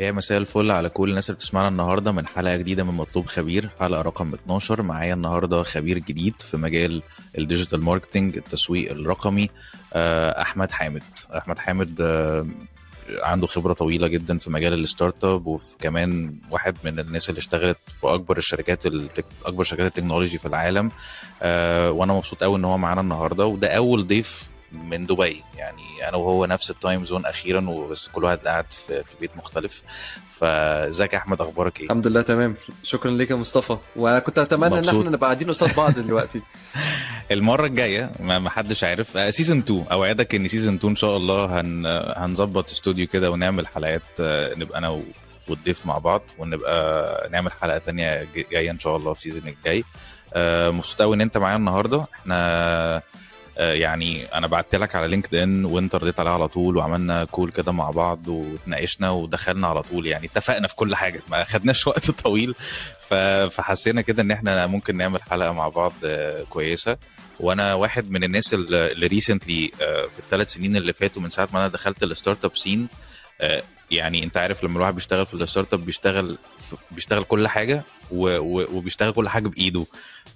يا مساء الفل على كل الناس اللي بتسمعنا النهارده من حلقة جديدة من مطلوب خبير حلقة رقم 12 معايا النهارده خبير جديد في مجال ال digital marketing التسويق الرقمي آه، أحمد حامد. أحمد حامد آه، عنده خبرة طويلة جدا في مجال ال startup وكمان واحد من الناس اللي اشتغلت في أكبر الشركات التك... أكبر شركات ال technology في العالم. آه، وأنا مبسوط قوي إن هو معانا النهارده وده أول ضيف من دبي. يعني أنا وهو نفس ال time zone أخيرا وبس كل واحد قاعد في, في بيت مختلف. فإزيك يا أحمد أخبارك إيه؟ الحمد لله تمام. شكرا ليك يا مصطفى. وأنا كنت أتمنى إن مبسوط. إحنا نبقى قاعدين قصاد بعض دلوقتي. المرة الجاية ما حدش عارف. season 2 أوعدك إن season 2 إن شاء الله هن هنظبط استوديو كده ونعمل حلقات آه، نبقى أنا و- والضيف مع بعض ونبقى نعمل حلقة تانية جاية إن شاء الله في ال season الجاي. آه، مبسوط قوي إن أنت معايا النهارده. إحنا آه، يعني أنا بعت لك على LinkedIn وأنت رديت عليها على طول وعملنا call كده مع بعض واتناقشنا ودخلنا على طول. يعني اتفقنا في كل حاجة ما خدناش وقت طويل. فحسينا كده إن إحنا ممكن نعمل حلقة مع بعض آه، كويسة. وأنا واحد من الناس اللي recently في الثلاث سنين اللي فاتوا من ساعة ما أنا دخلت ال startup scene يعني أنت عارف لما الواحد بيشتغل في ال startup بيشتغل بيشتغل كل حاجة وبيشتغل كل حاجة بإيده.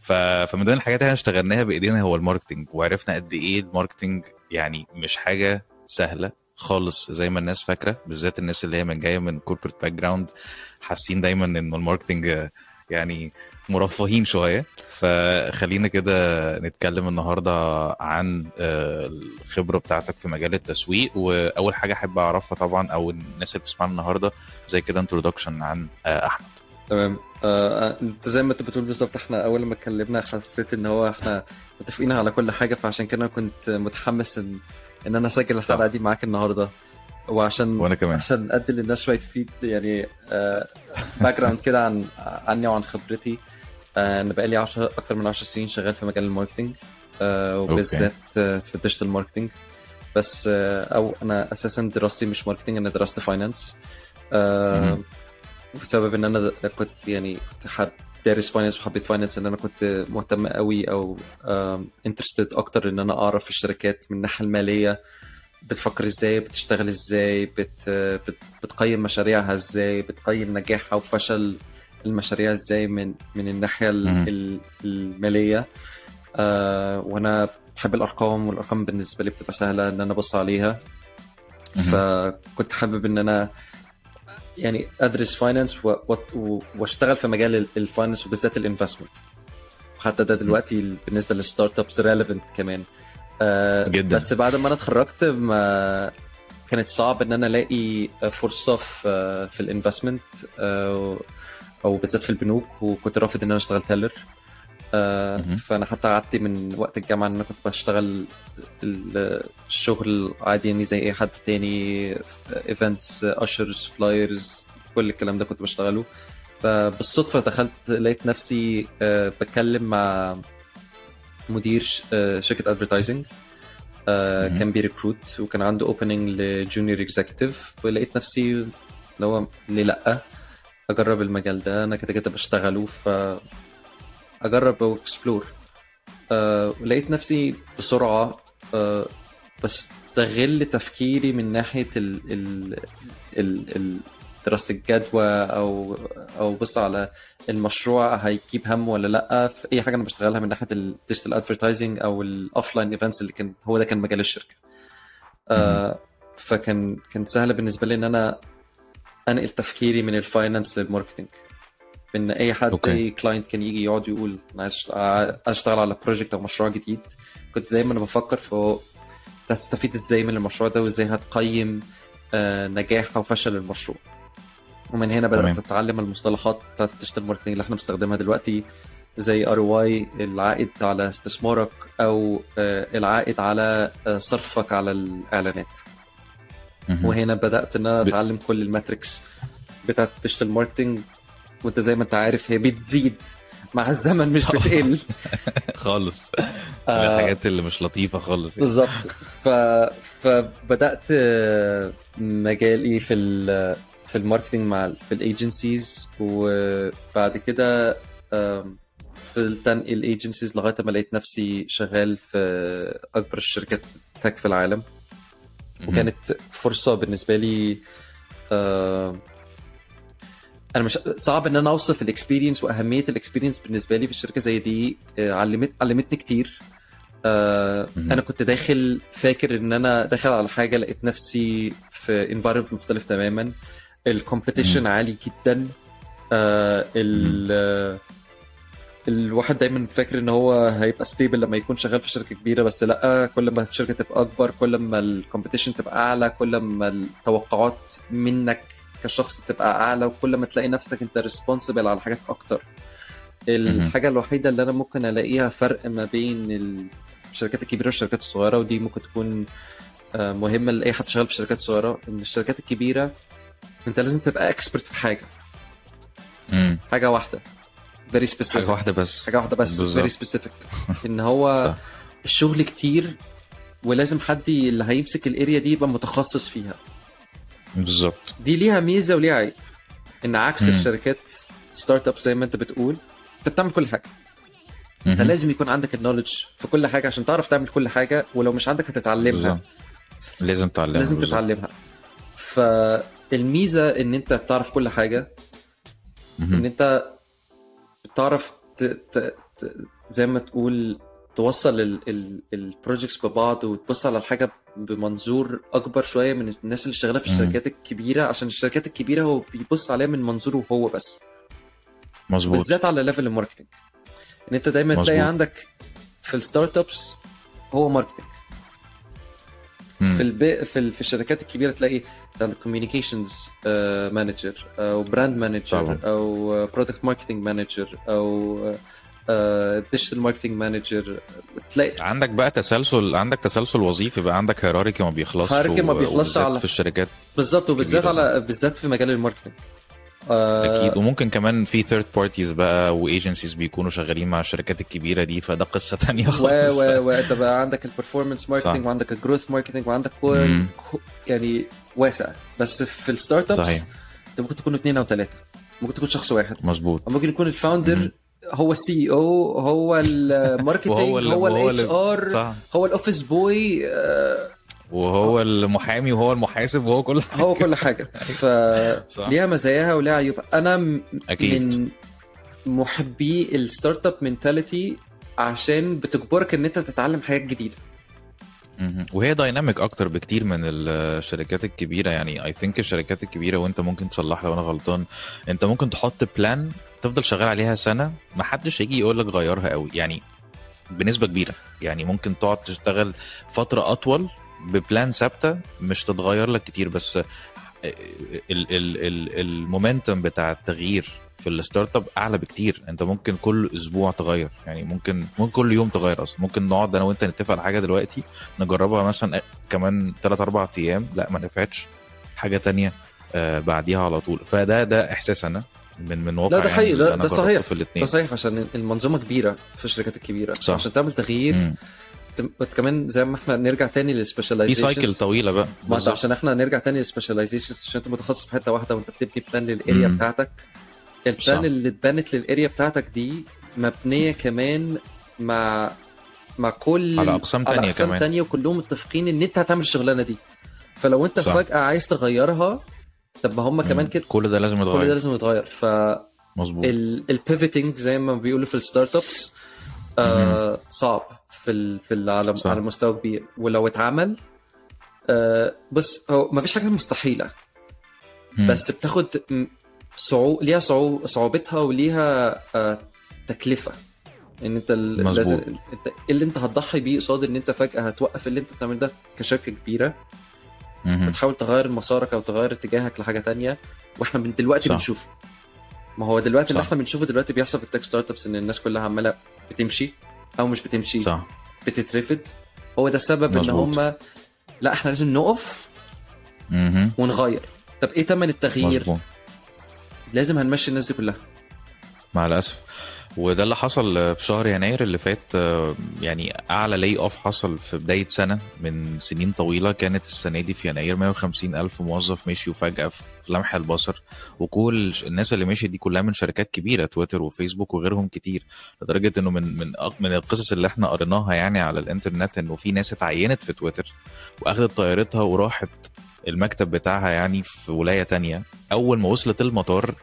ف- فمن ضمن الحاجات اللي إحنا اشتغلناها بإيدينا هو ال marketing وعرفنا قد إيه ال marketing يعني مش حاجة سهلة خالص زي ما الناس فاكرة بالذات الناس اللي هي من جاية من corporate background حاسين دايما إن ال marketing يعني مرفهين شوية. فخلينا كده نتكلم النهارده عن آه، الخبرة بتاعتك في مجال التسويق. وأول حاجة أحب أعرفها طبعا أو الناس اللي بتسمعنا النهارده زي كده introduction عن آه، أحمد. تمام. آه، انت زي ما انت بتقول بالظبط إحنا اول ما اتكلمنا حسيت ان هو إحنا متفقين على كل حاجة فعشان كده كنت متحمس ان إن أنا أسجل الحلقة دي معاك النهارده. وعشان وأنا كمان. عشان أدي للناس شوية feed يعني background كده عن عني وعن خبرتي. آه، أنا بقالي 10 أكتر من 10 سنين شغال في مجال ال marketing آه، وبالذات آه، في ال digital marketing بس آه، أو أنا أساسا دراستي مش marketing أنا درست finance. بسبب إن أنا كنت يعني كنت دارس finance وحبيت finance إن أنا كنت مهتم قوي أو interested أكتر إن أنا أعرف الشركات من الناحية المالية. بتفكر إزاي؟ بتشتغل إزاي؟ بت بت بتقيم مشاريعها إزاي؟ بتقيم نجاحها وفشل المشاريع إزاي من من الناحية ال- المالية. آه وأنا بحب الأرقام والأرقام بالنسبة لي بتبقى سهلة إن أنا أبص عليها. فكنت حابب إن أنا يعني أدرس finance وأشتغل في مجال ال- ال finance وبالذات ال investment حتى ده دلوقتي بالنسبة لل startups relevant كمان آه جدا. بس بعد ما أنا اتخرجت ما كانت صعب إن أنا ألاقي فرصة في في ال investment آه أو بالذات في البنوك وكنت رافض إن أنا أشتغل teller آه. فأنا حتى قعدت من وقت الجامعة ان أنا كنت بشتغل ال- الشغل عادي يعني زي أي حد تاني events ushers flyers كل الكلام ده كنت بشتغله. فبالصدفة دخلت لقيت نفسي آه، بتكلم مع مدير آه، شركة advertising. كان بي recruit وكان عنده opening ل junior executive ولقيت نفسي اللي هو ليه لأ؟ أجرب المجال ده أنا كده كده بشتغله ف أجرب و explore أه لقيت نفسي بسرعة أه بستغل تفكيري من ناحية ال ال ال ال دراسه الجدوى أو أو بص على المشروع هيجيب هم ولا لأ. في أي حاجة أنا بشتغلها من ناحية ال digital advertising أو ال offline events اللي كان هو ده كان مجال الشركة. آه فكان كان سهل بالنسبة لي إن أنا أنقل تفكيري من ال finance لل marketing إن أي حد okay. أي client كان يجي يقعد يقول أنا عايز عايز أشتغل على project أو مشروع جديد كنت دايما بفكر في هتستفيد إزاي من المشروع ده وإزاي هتقيم آه، نجاح أو فشل المشروع ومن هنا بدأت تمام. اتعلم المصطلحات بتاعت ال digital marketing اللي إحنا بنستخدمها دلوقتي زي ROI العائد على استثمارك أو آه، العائد على آه، صرفك على الإعلانات. وهنا بدأت إن أنا أتعلم كل ال metrics بتاعت ال digital marketing وانت زي ما انت عارف هي بتزيد مع الزمن مش بتقل. خالص. من آه، الحاجات اللي مش لطيفة خالص يعني. بالظبط. ف... فبدأت آه، مجالي في ال... في ال marketing مع في ال agencies وبعد كده آم، فضلت انقل agencies لغاية ما لقيت نفسي شغال في أكبر الشركات tech في العالم. وكانت فرصة بالنسبة لي أنا مش صعب إن أنا أوصف ال experience وأهمية ال experience بالنسبة لي في الشركة زي دي آه، علمت علمتني كتير آه،. أنا كنت داخل فاكر إن أنا داخل على حاجة لقيت نفسي في environment مختلف تماما ال competition. عالي جدا آه، ال الواحد دايما فاكر إن هو هيبقى stable لما يكون شغال في شركة كبيرة بس لأ كل ما الشركة تبقى أكبر كل ما ال competition تبقى أعلى كل ما التوقعات منك كشخص تبقى أعلى وكل ما تلاقي نفسك أنت responsible على حاجات أكتر. الحاجة الوحيدة اللي أنا ممكن ألاقيها فرق ما بين الشركات الكبيرة والشركات الصغيرة ودي ممكن تكون آه، مهمة لأي حد شغال في الشركات الصغيره إن الشركات الكبيرة أنت لازم تبقى expert في حاجة. مم. حاجة واحدة very حاجة specific واحدة بس. حاجة واحدة بس. very specific إن هو صح. الشغل كتير ولازم حد اللي هيمسك ال area دي يبقى متخصص فيها. بالظبط دي ليها ميزة وليها عيب إن عكس مم. الشركات startup زي ما أنت بتقول أنت بتعمل كل حاجة أنت مهم. لازم يكون عندك ال knowledge في كل حاجة عشان تعرف تعمل كل حاجة ولو مش عندك هتتعلمها بالظبط. لازم تعلمها لازم بالظبط. تتعلمها فالميزة إن أنت تعرف كل حاجة مهم. إن أنت بتعرف ت... ت... ت... زي ما تقول توصل ال projects ببعض وتبص على الحاجة بمنظور أكبر شوية من الناس اللي شغالة في. الشركات الكبيرة عشان الشركات الكبيرة هو بيبص عليها من منظوره هو بس مظبوط بالذات على level ال marketing ان أنت دايما. تلاقي عندك في ال startups هو marketing. في الب... في, ال... في الشركات الكبيرة تلاقي عندك communications manager أو brand manager. أو product marketing manager أو digital marketing manager تلاقي عندك بقى تسلسل عندك تسلسل وظيفي بقى عندك hierarchy ما بيخلصش hierarchy ما بيخلصش على- في الشركات بالظبط وبالذات على بالذات في مجال ال marketing آه، أكيد وممكن كمان في third parties بقى و agencies بيكونوا شغالين مع الشركات الكبيرة دي فده قصة تانية و خالص. و و انت بقى عندك ال performance marketing. وعندك ال growth marketing وعندك كل يعني واسع. بس في ال startups صحيح. انت ممكن تكونوا اثنين أو ثلاثة ممكن تكون شخص واحد. مظبوط. ممكن يكون ال founder. هو ال CEO هو ال marketing هو ال HR هو ال office boy وهو المحامي وهو المحاسب وهو كل حاجة. هو كل حاجة. صح. فليها مزاياها وليها عيوبها. أنا أكيد. من محبي ال startup mentality عشان بتجبرك إن أنت تتعلم حاجات جديدة. وهي dynamic أكتر بكتير من الشركات الكبيرة. يعني I think الشركات الكبيرة وأنت ممكن تصلح لو أنا غلطان. أنت ممكن تحط plan تفضل شغال عليها سنة ما حدش هيجي يقول لك غيرها قوي. يعني بنسبة كبيرة. يعني ممكن تقعد تشتغل فترة أطول ب plan ثابتة مش تتغير لك كتير. بس ال momentum بتاع التغيير في ال startup اعلى بكتير. انت ممكن كل أسبوع تغير. يعني ممكن ممكن كل يوم تغير أصلا. ممكن نقعد أنا وانت نتفق على حاجة دلوقتي نجربها مثلا كمان 3 4 أيام. لا ما نفعتش. حاجة تانية آه بعديها على طول. فده ده احساس أنا من من واقع لا ده حقيقي، يعني ده- ده صحيح. في ده الاثنين صحيح عشان المنظومة كبيرة في الشركات الكبيرة. صح. عشان تعمل تغيير كمان زي ما إحنا نرجع تاني في لل specialization cycle طويلة بقى. بالظبط. عشان إحنا نرجع تاني لل specialization عشان انت متخصص في حتة واحدة وانت بتبني plan لل area. بتاعتك. ال plan اللي اتبنت لل area بتاعتك دي مبنية كمان مع مع كل على أقسام على تانية أقسام كمان. تانية وكلهم متفقين إن أنت هتعمل الشغلانة دي فلو أنت صح. فجأة عايز تغيرها طب ما هم كمان. كده كل ده لازم كل ده يتغير لازم يتغير ف مظبوط زي ما بيقولوا في الستارت ابس آه صعب في ال في ال على صح. على مستوى كبير ولو اتعمل آه بص هو ما فيش حاجة مستحيلة مم. بس بتاخد صعو... ليها صعو... صعوبتها وليها آه تكلفة إن أنت. لازم أنت اللي أنت هتضحي بيه قصاد إن أنت فجأة هتوقف اللي أنت بتعمله ده كشركه كبيرة. بتحاول تغير مسارك أو تغير اتجاهك لحاجة تانية وإحنا من دلوقتي صح. بنشوفه ما هو دلوقتي اللي. إحنا بنشوفه دلوقتي بيحصل في التك ستارت ابس إن الناس كلها عمالة بتمشي أو مش بتمشي صح بتترفد هو ده السبب إن مظبوط. هم لا إحنا لازم نقف. ونغير طب إيه تمن التغيير مظبوط لازم هنمشي الناس دي كلها. مع الأسف. وده اللي حصل في شهر يناير اللي فات آه، يعني أعلى layoff حصل في بداية سنة من سنين طويلة. كانت السنة دي في يناير 150 ألف موظف مشيوا فجأة في لمح البصر. وكل الناس اللي مشيت دي كلها من شركات كبيرة تويتر وفيسبوك وغيرهم كتير. لدرجة إنه من من من القصص اللي إحنا قريناها يعني على الإنترنت إنه في ناس اتعينت في تويتر وأخدت طيارتها وراحت المكتب بتاعها يعني في ولاية تانية. أول ما وصلت المطار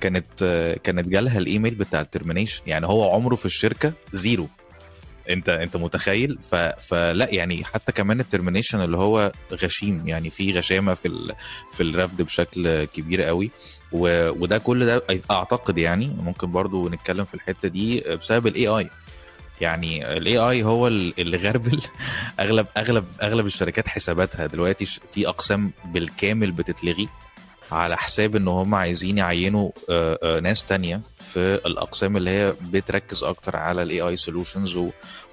كانت كانت جالها الإيميل بتاع ال termination يعني هو عمره في الشركة zero. أنت أنت متخيل؟ ف... فلا يعني حتى كمان ال termination اللي هو غشيم. يعني في غشامة في ال... في الرفض بشكل كبير قوي. و... وده كل ده أعتقد يعني ممكن برضو نتكلم في الحتة دي بسبب ال AI يعني ال AI هو ال- اللي غربل أغلب أغلب أغلب الشركات حساباتها دلوقتي في أقسام بالكامل بتتلغي. على حساب إن هم عايزين يعينوا آه، آه، ناس تانية في الأقسام اللي هي بتركز أكتر على ال AI solutions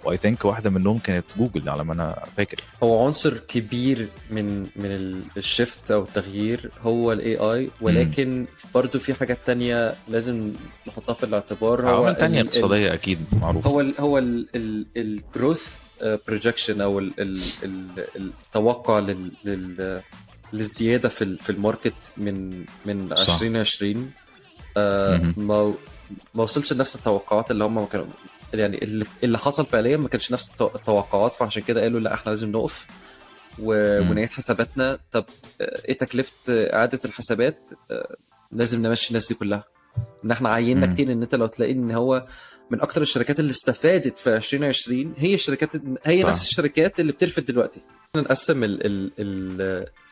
و I think واحدة منهم كانت جوجل على ما أنا فاكر. هو عنصر كبير من من ال- ال shift أو التغيير هو ال AI ولكن برضو في حاجات تانية لازم نحطها في الاعتبار. هو عوامل تانية اقتصادية أكيد معروفة. هو ال هو ال growth projection أو ال ال ال التوقع لل للزيادة في في ال market من من صح. 2020 آه،. ما ما وصلش لنفس التوقعات اللي هم كانوا يعني اللي, اللي حصل فعليا ما كانش نفس التو- التوقعات فعشان كده قالوا لا إحنا لازم نقف و- مم. ونعيد حساباتنا طب آه، إيه تكلفة آه، إعادة الحسابات آه، لازم نمشي الناس دي كلها إن إحنا عيننا. كتير إن أنت لو تلاقي إن هو من أكتر الشركات اللي استفادت في 2020 هي الشركات هي صح. نفس الشركات اللي بترفد دلوقتي. نقسم ال ال ال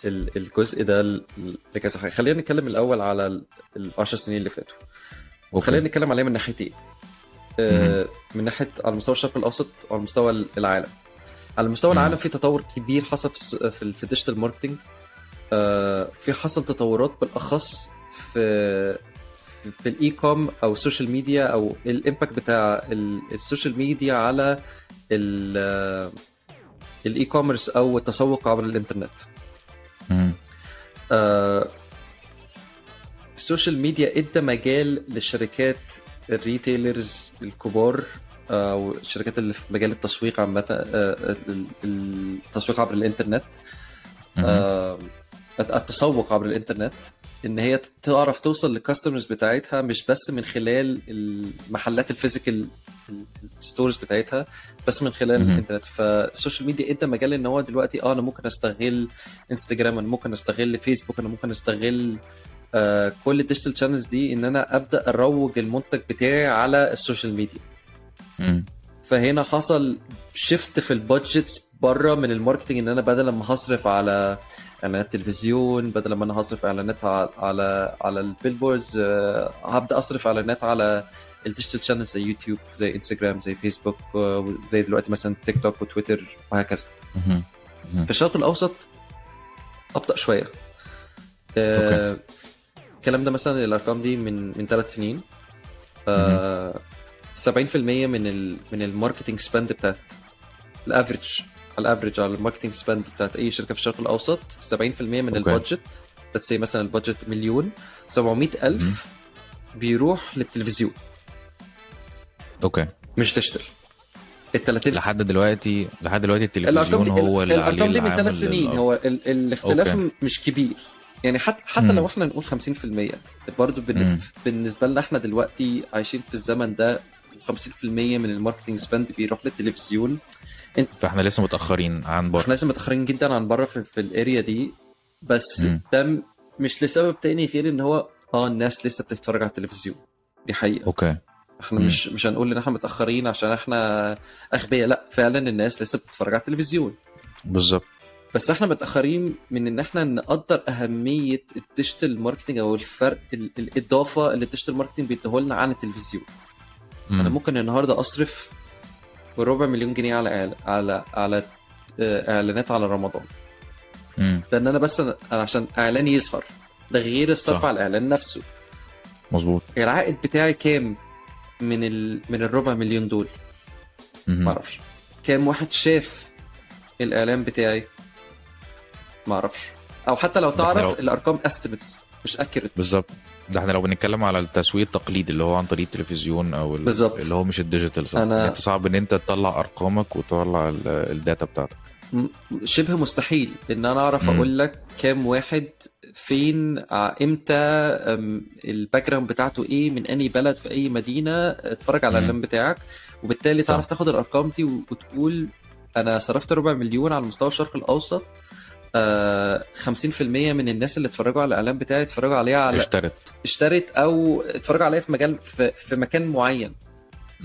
ال الجزء ده لكذا حاجة خلينا نتكلم الأول على ال- ال 10 سنين اللي فاتوا. وخلينا. نتكلم عليها من ناحيتين. آه، من ناحية على مستوى الشرق الأوسط وعلى مستوى العالم. على مستوى مم. العالم في تطور كبير حصل في في ال digital marketing آه، في حصل تطورات بالأخص في في- ال e-com أو ال social media أو ال impact بتاع ال- ال social media على ال e-commerce أو التسوق عبر الإنترنت. آه، ال social media إدى مجال للشركات ال retailers الكبار آه، أو الشركات اللي في مجال التسويق عامة آه، ال- ال- التسويق عبر الإنترنت. آه، التسوق عبر الإنترنت إن هي تعرف توصل لل customers بتاعتها مش بس من خلال المحلات ال physical ال stores بتاعتها بس من خلال. الإنترنت فال social media إدى مجال إن هو دلوقتي آه أنا ممكن أستغل انستجرام أنا ممكن أستغل فيسبوك أنا ممكن أستغل آه كل ال digital channels دي إن أنا أبدأ أروج المنتج بتاعي على ال social media. فهنا حصل shift في ال budgets بره من ال marketing إن أنا بدل ما هصرف على إعلانات تلفزيون بدل ما أنا هصرف إعلانات على على, على ال billboards آه، هبدأ أصرف إعلانات على ال digital channels زي يوتيوب زي إنستجرام زي فيسبوك آه، زي دلوقتي مثلا تيك توك وتويتر وهكذا. في الشرق الأوسط أبطأ شوية. آه، الكلام ده مثلا الأرقام دي من من ثلاث سنين. 70% من ال من ال marketing spend بتاعت ال average. على ال average على ال marketing spend بتاعت أي شركة في الشرق الأوسط 70% من okay. ال budget. Say مثلا ال budget مليون. 700 ألف بيروح للتلفزيون. okay. مش digital ال 30 لحد دلوقتي لحد دلوقتي التلفزيون هو اللي عليه الارقام دي من ثلاث سنين. هو ال... الاختلاف okay. م- مش كبير. يعني حتى حتى. لو إحنا نقول 50% برضه. بالنسبة لنا إحنا دلوقتي عايشين في الزمن ده 50% من ال marketing spend بيروح للتلفزيون. فإحنا لسه متأخرين عن بره إحنا لسه متأخرين جدا عن بره في, في ال area دي بس مم. ده مش لسبب تاني غير إن هو آه الناس لسه بتتفرج على التلفزيون. دي حقيقة. okay. إحنا. مش مش هنقول إن إحنا متأخرين عشان إحنا أغبياء. لأ فعلا الناس لسه بتتفرج على التلفزيون. بالظبط. بس إحنا متأخرين من إن إحنا نقدر أهمية ال digital marketing أو الفرق ال- الإضافة اللي ال digital marketing بيديه لنا عن التلفزيون. مم. أنا ممكن النهارده أصرف ربع مليون جنيه على إعل- على على آه، إعلانات على رمضان. مم. ده ان أنا بس أنا عشان اعلان يظهر. ده غير الصرف صح. على الإعلان نفسه. مظبوط. العائد بتاعي كام من ال... من الربع مليون دول. ما أعرفش. كام واحد شاف الإعلان بتاعي؟ ما أعرفش. أو حتى لو تعرف الأرقام estimates مش accurate بالظبط. ده إحنا لو بنتكلم على التسويق التقليدي اللي هو عن طريق التلفزيون أو ال- بالظبط. اللي هو مش ال digital صح أنا- يعني انت صعب إن انت تطلع أرقامك وتطلع ال- data بتاعتك شبه مستحيل إن أنا أعرف. أقول لك كام واحد فين ع- إمتى ال background بتاعته إيه من انهي بلد في أي مدينة اتفرج على. الإعلان بتاعك وبالتالي تعرف صح. تاخد الأرقام دي وتقول أنا صرفت ربع مليون على مستوى الشرق الأوسط آه 50% من الناس اللي اتفرجوا على الإعلان بتاعي اتفرجوا عليها على اشترت اشترت أو اتفرجوا عليها في مجال في, في مكان معين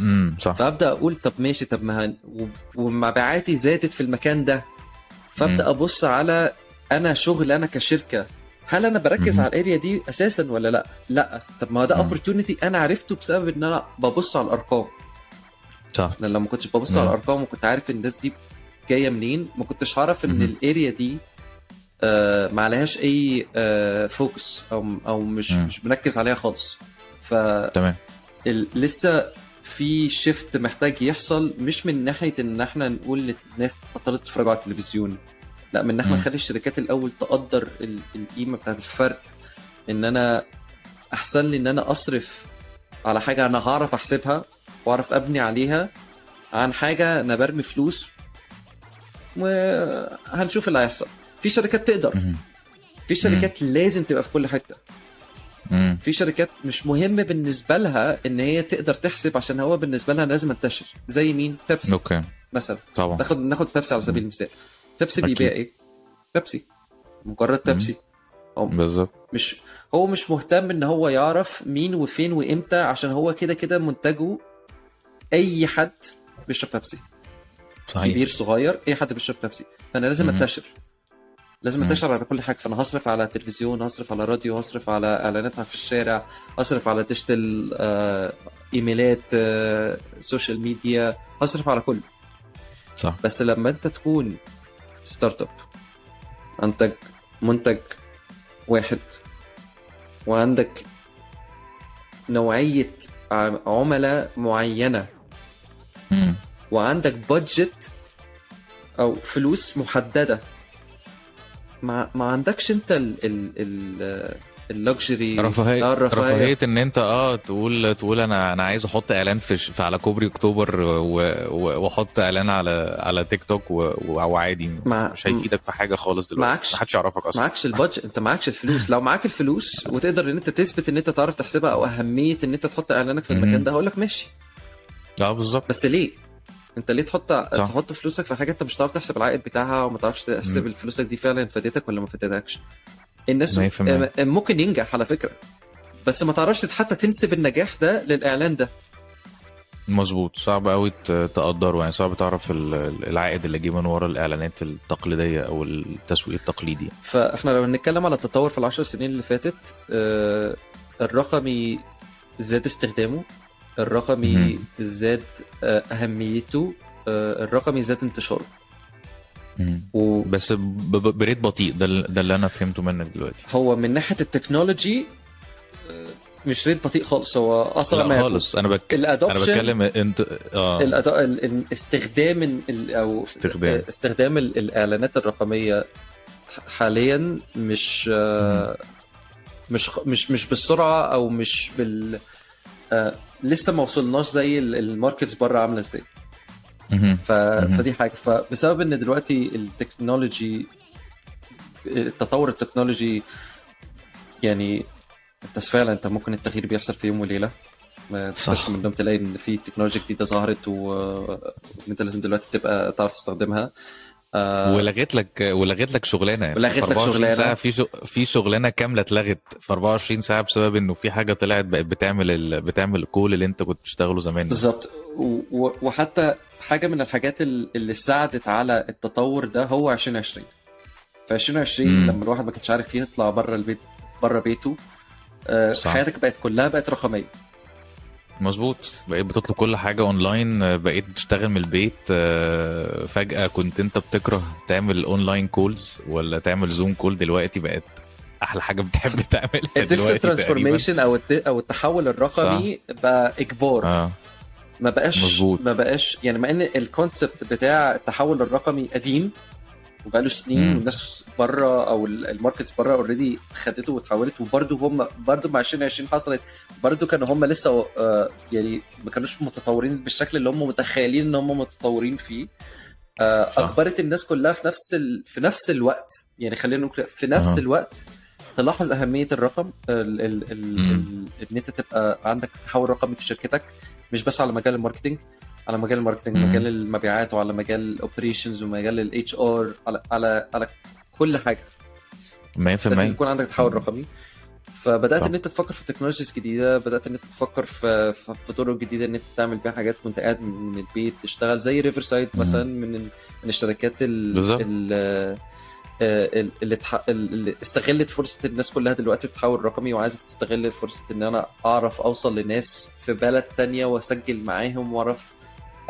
امم صح فأبدأ أقول طب ماشي طب ما ومبيعاتي زادت في المكان ده فأبدأ مم. أبص على أنا شغل أنا كشركة هل أنا بركز مم. على ال area دي أساسا ولا لأ؟ لأ طب ما ده. opportunity أنا عرفته بسبب إن أنا ببص على الأرقام صح لأن لو ما كنتش ببص مم. على الأرقام وكنت عارف الناس دي جاية منين ما كنتش هعرف إن. ال area دي آه ما عليهاش أي آه focus أو أو مش. مش مركز عليها خالص. ف تمام. لسه في شيفت محتاج يحصل مش من ناحية إن إحنا نقول للناس بطلت تتفرج على التلفزيون. لا من ان إحنا مم. نخلي الشركات الأول تقدر ال- القيمة بتاعت الفرق. إن أنا أحسن لي إن أنا أصرف على حاجة أنا هعرف أحسبها وأعرف أبني عليها عن حاجة أنا برمي فلوس وهنشوف اللي هيحصل. في شركات تقدر. في شركات لازم تبقى في كل حتة. في شركات مش مهم بالنسبة لها إن هي تقدر تحسب عشان هو بالنسبة لها لازم انتشر. زي مين؟ بيبسي. okay. مثلا. طبعا. ناخد ناخد بيبسي على سبيل المثال. بيبسي. بيبيع إيه بيبسي. مجرد بيبسي. هو بالظبط. مش هو مش مهتم إن هو يعرف مين وفين وإمتى عشان هو كده كده منتجه أي حد بيشرب بيبسي. صحيح. كبير صغير أي حد بيشرب بيبسي. فأنا لازم. أنتشر. لازم. أنتشر على كل حاجة فأنا هصرف على تلفزيون هصرف على راديو هصرف على اعلانات في الشارع هصرف على digital آه، إيميلات آه، social media هصرف على كله صح بس لما أنت تكون startup عندك منتج واحد وعندك نوعية عملاء معينة مم. وعندك budget أو فلوس محددة ما ما عندكش انت ال ال ال luxury رفاهية رفاهية إن أنت آه تقول تقول أنا أنا عايز أحط إعلان في في على كوبري أكتوبر وأحط إعلان على على تيك توك وعادي مع مش هيفيدك في حاجة خالص دلوقتي. معكش- محدش يعرفك أصلا. معكش ال budget أنت معكش الفلوس. لو معاك الفلوس وتقدر إن أنت تثبت إن أنت تعرف تحسبها أو أهمية إن أنت تحط إعلانك في. المكان ده هقول لك ماشي. آه بالظبط. بس ليه؟ انت ليه تحط صح. تحط فلوسك في حاجة انت مش هتعرف تحسب العائد بتاعها وما تعرفش تحسب مم. فلوسك دي فعلا فادتك ولا ما فادتكش الناس 100%. م- ممكن ينجح على فكرة. بس ما تعرفش حتى تنسب النجاح ده للإعلان ده. مظبوط. صعب قوي تقدره. يعني صعب تعرف ال- ال- العائد اللي جه من ورا الإعلانات التقليدية أو التسويق التقليدي. فإحنا لو هنتكلم على التطور في العشر سنين اللي فاتت آه، الرقمي زاد استخدامه. الرقمي. زاد آه، أهميته آه، الرقمي زاد انتشاره. وهو بس بريت بطيء ده ال- ده اللي أنا فهمته منك دلوقتي من ناحية التكنولوجي آه، مش ريت بطيء خالص هو اسرع ما. خالص أنا بك... أنا بتكلم انت آه الاداء ال- ال- استخدام ال- ال- أو استخدام. استخدام ال- الإعلانات الرقمية حاليا مش مش مش مش بالسرعة أو مش بال لسه ما وصلناش زي ال- markets بره عاملة إزاي. ف... فدي حاجة. فبسبب إن دلوقتي ال technology التطور التكنولوجي يعني أنت فعلا أنت ممكن التغيير بيحصل في يوم وليلة. ما صح. من تلاقي إن في تكنولوجيا جديدة ظهرت و- وإن أنت لازم دلوقتي تبقى تعرف تستخدمها. آه، ولغيت لك ولغيت لك شغلانة يعني ولغيت لك 24 شغلانة. ساعة في شغ... في شغلانة كاملة اتلغت في 24 ساعة بسبب إنه في حاجة طلعت بقت بتعمل ال... بتعمل الكول اللي أنت كنت بتشتغله زمان بالظبط و- وحتى حاجة من الحاجات ال- اللي ساعدت على التطور ده هو 2020 في 2020 مم. لما الواحد ما كانش عارف يطلع بره البيت بره بيته آه، صح. حياتك بقت كلها بقت رقمية مظبوط. بقيت بتطلب كل حاجة اونلاين آه، بقيت بتشتغل من البيت آه، فجأة كنت انت بتكره تعمل online calls ولا تعمل Zoom call دلوقتي بقت أحلى حاجة بتحب تعملها ال digital transformation أو أو التحول الرقمي بقى إجبار. آه. ما بقاش مظبوط. ما بقاش يعني مع إن ال concept بتاع التحول الرقمي قديم وبقاله سنين مم. والناس بره أو ال- markets بره already خدته واتحولت وبرده هم برده مع 2020 حصلت برده كانوا هم لسه آه، يعني ما كانوش متطورين بالشكل اللي هم متخيلين إن هم متطورين فيه آه،. أجبرت الناس كلها في نفس ال... في نفس الوقت يعني خلينا نقول في نفس. الوقت تلاحظ أهمية الرقم ال... ال... ال... ال... إن أنت تبقى عندك تحول رقمي في شركتك مش بس على مجال ال marketing على مجال ال marketing مم. مجال المبيعات وعلى مجال ال operations ومجال ال HR على على على كل حاجة 100% لازم يكون عندك تحول رقمي فبدأت. إن أنت تفكر في technologies جديدة بدأت إن أنت تفكر في في طرق جديدة إن أنت تعمل بيها حاجات وأنت قاعد من البيت تشتغل زي Riverside. مثلا من من الشركات ال- بالظبط. ال- آه، ال- اللي تح- اللي استغلت فرصة الناس كلها دلوقتي بتحول رقمي وعايزة تستغل فرصة إن أنا أعرف أوصل لناس في بلد تانية وأسجل معاهم وأعرف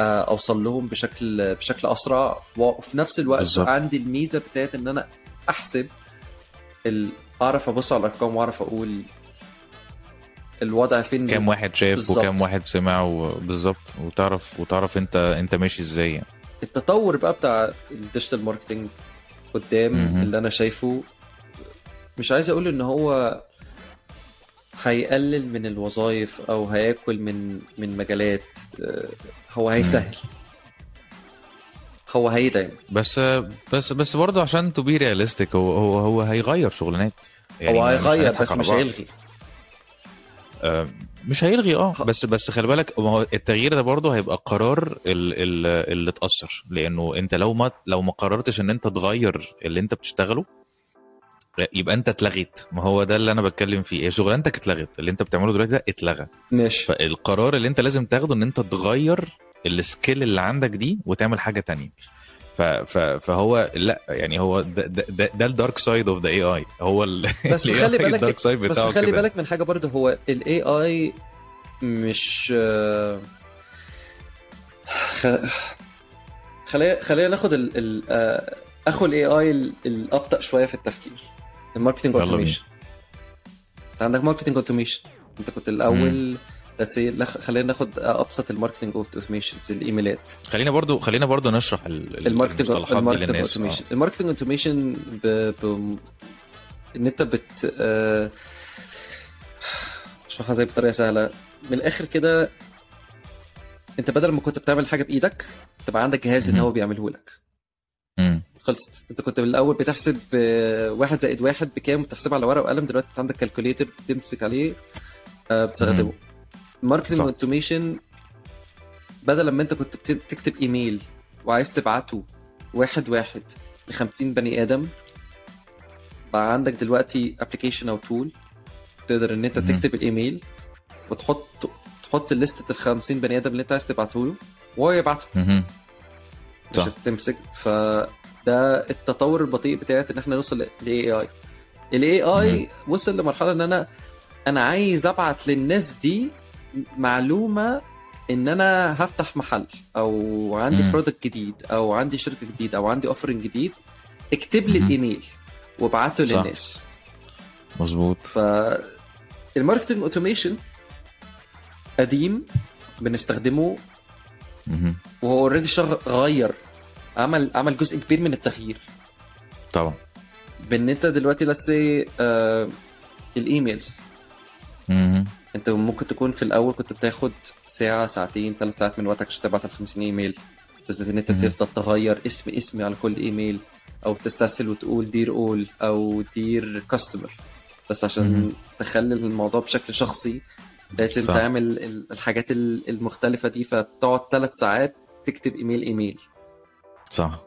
أوصل لهم بشكل بشكل أسرع وفي نفس الوقت بالظبط. عندي الميزة بتاعت إن أنا أحسب. أعرف أبص على الأرقام وأعرف أقول الوضع فين كام واحد شاف بالظبط. وكام واحد سمع وبالظبط وتعرف وتعرف أنت أنت ماشي إزاي يعني. التطور بقى بتاع ال digital marketing قدام مهم. اللي أنا شايفه مش عايز أقول إن هو هيقلل من الوظائف أو هياكل من من مجالات آه، هو هيسهل. هو هيدعم. بس بس بس برضه عشان to be realistic هو هو هو هيغير شغلانات. هو ما- مش هيغير بس مش. هيلغي. آه، مش هيلغي آه بس بس خلي بالك ما هو التغيير ده برضه هيبقى قرار ال- ال- اللي اتأثر. لأنه أنت لو ما لو ما قررتش إن أنت تغير اللي أنت بتشتغله يبقى انت اتلغيت. ما هو ده اللي أنا بتكلم فيه. هي شغلانتك اتلغت. اللي انت بتعمله دلوقتي ده اتلغى. ماشي. فالقرار اللي انت لازم تاخده ان انت تغير ال skill اللي عندك دي وتعمل حاجة تانية. ف ف فهو لا يعني هو ده ده, ال dark side of the AI هو ال بس خلي بالك ال dark side بس خلي كده. بالك من حاجة برضه. هو ال AI مش خ- خلينا خلينا ناخد ال ال آه، أخو ال AI الأبطأ شوية في التفكير. ال marketing. automation انت عندك marketing automation انت كنت الأول خلينا ناخد أبسط ال marketing automations الإيميلات. خلينا برضو خلينا برضو نشرح ال- ال- الماركتنج الماركتنج اوتوميشن الماركتنج اوتوميشن. إن أنت بت آه، اشرحها زي بطريقة سهلة. من الآخر كده أنت بدل ما كنت بتعمل حاجة بإيدك تبقى عندك جهاز إن. هو بيعمله لك. خلصت انت كنت بالاول بتحسب آه، واحد زائد واحد بكام بتحسبها على ورقة وقلم دلوقتي انت عندك calculator بتمسك عليه آه، بتستخدمه صح. automation بدل لما انت كنت بت- تكتب ايميل وعايز تبعته واحد واحد ل 50 بني آدم بقى عندك دلوقتي application أو tool تقدر إن أنت مهم. تكتب الايميل وتحط تحط لستة ال 50 بني آدم اللي أنت عايز تبعته له وهو يبعته. مش صح. هتمسك فده التطور البطيء بتاعت إن إحنا نوصل لل AI ال AI وصل لمرحلة إن أنا أنا عايز أبعت للناس دي معلومة إن أنا هفتح محل أو عندي. product جديد أو عندي شركة جديدة أو عندي offering جديد اكتب لي. الإيميل وابعته. للناس مظبوط فال marketing automation قديم بنستخدمه. وهو already غير عمل عمل جزء كبير من التغيير طبعا بان انت دلوقتي let's say آه ال emails مهم. انت ممكن تكون في الأول كنت بتاخد ساعة ساعتين ثلاث ساعات من وقتك عشان تبعت ال 50 إيميل بس إن انت. تفضل تغير اسم اسمي على كل إيميل أو تستسهل وتقول dear all أو dear customer بس عشان مهم. تخلي الموضوع بشكل شخصي لازم. تعمل ال- الحاجات ال- المختلفة دي فبتقعد ثلاث ساعات تكتب email email صح.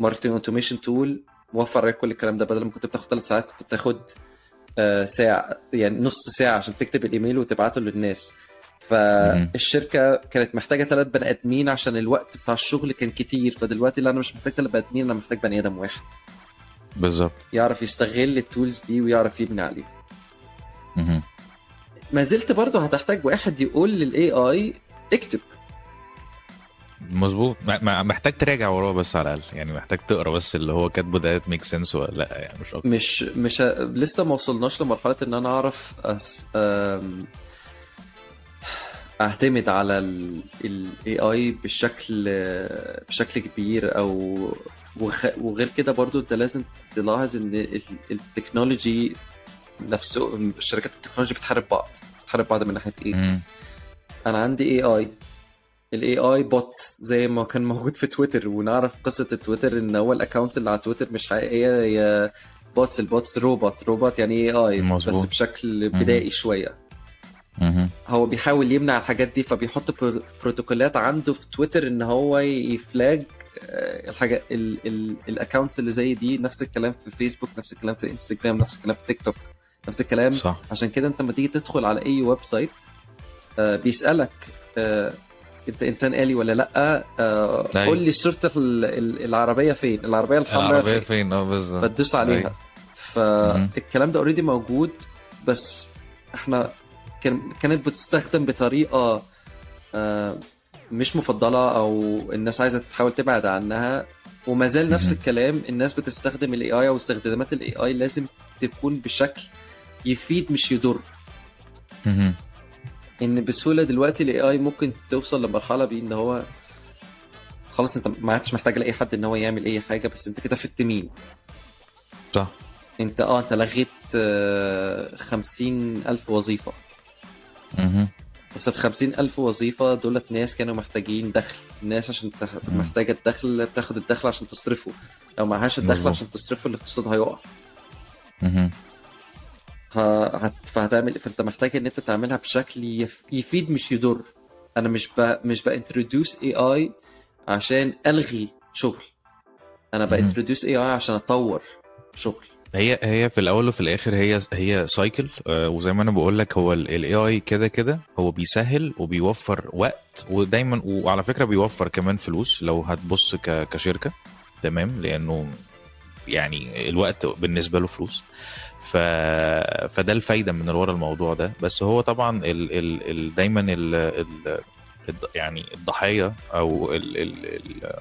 marketing automation tool موفر عليك كل الكلام ده. بدل ما كنت بتاخد ثلاث ساعات كنت بتاخد آه، ساعة يعني نص ساعة عشان تكتب الإيميل وتبعته للناس. فالشركة كانت محتاجة ثلاث بني آدمين عشان الوقت بتاع الشغل كان كتير. فدلوقتي لا أنا مش محتاج ثلاث بني آدمين أنا محتاج بني آدم واحد. بالظبط. يعرف يستغل ال tools دي ويعرف يبني عليها. ما زلت برضه هتحتاج واحد يقول لل AI اكتب. مظبوط محتاج تراجع وراه بس على الأقل يعني محتاج تقرا بس اللي هو كاتبه ده make sense ولا لأ يعني مش أكتر مش مش. لسه ما وصلناش لمرحلة إن أنا أعرف أس... أم... أعتمد على ال AI بشكل بشكل كبير أو وخ... وغير كده برضو أنت لازم تلاحظ إن ال- ال technology نفسه شركات التكنولوجي بتحارب بعض بتحارب بعض من ناحية إيه؟ أنا عندي AI ال AI bot زي ما كان موجود في تويتر ونعرف قصة التويتر إن هو ال accounts اللي على تويتر مش حقيقية هي bots ال bots روبوت روبوت يعني AI بس. بشكل بدائي شوية. هو بيحاول يمنع الحاجات دي فبيحط برو- بروتوكولات عنده في تويتر إن هو ي flag الحاجات ال accounts اللي زي دي. نفس الكلام في فيسبوك نفس الكلام في انستجرام نفس الكلام في تيك توك نفس الكلام. صح. عشان كده أنت لما تيجي تدخل على أي website آه، بيسألك آه، انت إنسان آلي ولا لأ آه، أيوة. قول لي صوره ال- ال- العربية فين العربية الحمراء العربية فين آه بالظبط فتدوس عليها أيوة. فالكلام ده already موجود بس إحنا كان كانت بتستخدم بطريقة آه، مش مفضلة أو الناس عايزة تحاول تبعد عنها وما زال نفس. الكلام الناس بتستخدم ال AI أو استخدامات ال AI لازم تكون بشكل يفيد مش يضر. إن بسهولة دلوقتي ال AI ممكن توصل لمرحلة بيه إن هو خلاص أنت ما عادش محتاج لأي حد إن هو يعمل أي حاجة بس أنت كده فدت مين صح أنت آه أنت لغيت آه، خمسين ألف وظيفة مهم. بس ال 50 ألف وظيفة دولت ناس كانوا محتاجين دخل الناس عشان تخ... مم. محتاجة الدخل بتاخد الدخل عشان تصرفه لو معهاش الدخل. عشان تصرفه الاقتصاد هيقع. فهتعمل فأنت محتاج إن أنت تعملها بشكل يف... يفيد مش يضر. أنا مش ب... مش ب introduce AI عشان ألغي شغل. أنا. ب introduce AI عشان أطور شغل. هي هي في الأول وفي الآخر هي هي cycle آه، وزي ما أنا بقول لك هو ال AI كده كده هو بيسهل وبيوفر وقت ودايما وعلى فكرة بيوفر كمان فلوس لو هتبص ك- كشركة. تمام؟ لأنه يعني الوقت بالنسبة له فلوس. ف... فده الفايدة من ورا الموضوع ده. بس هو طبعا ال... ال... ال... دايما ال... ال... يعني الضحية أو ال ال ال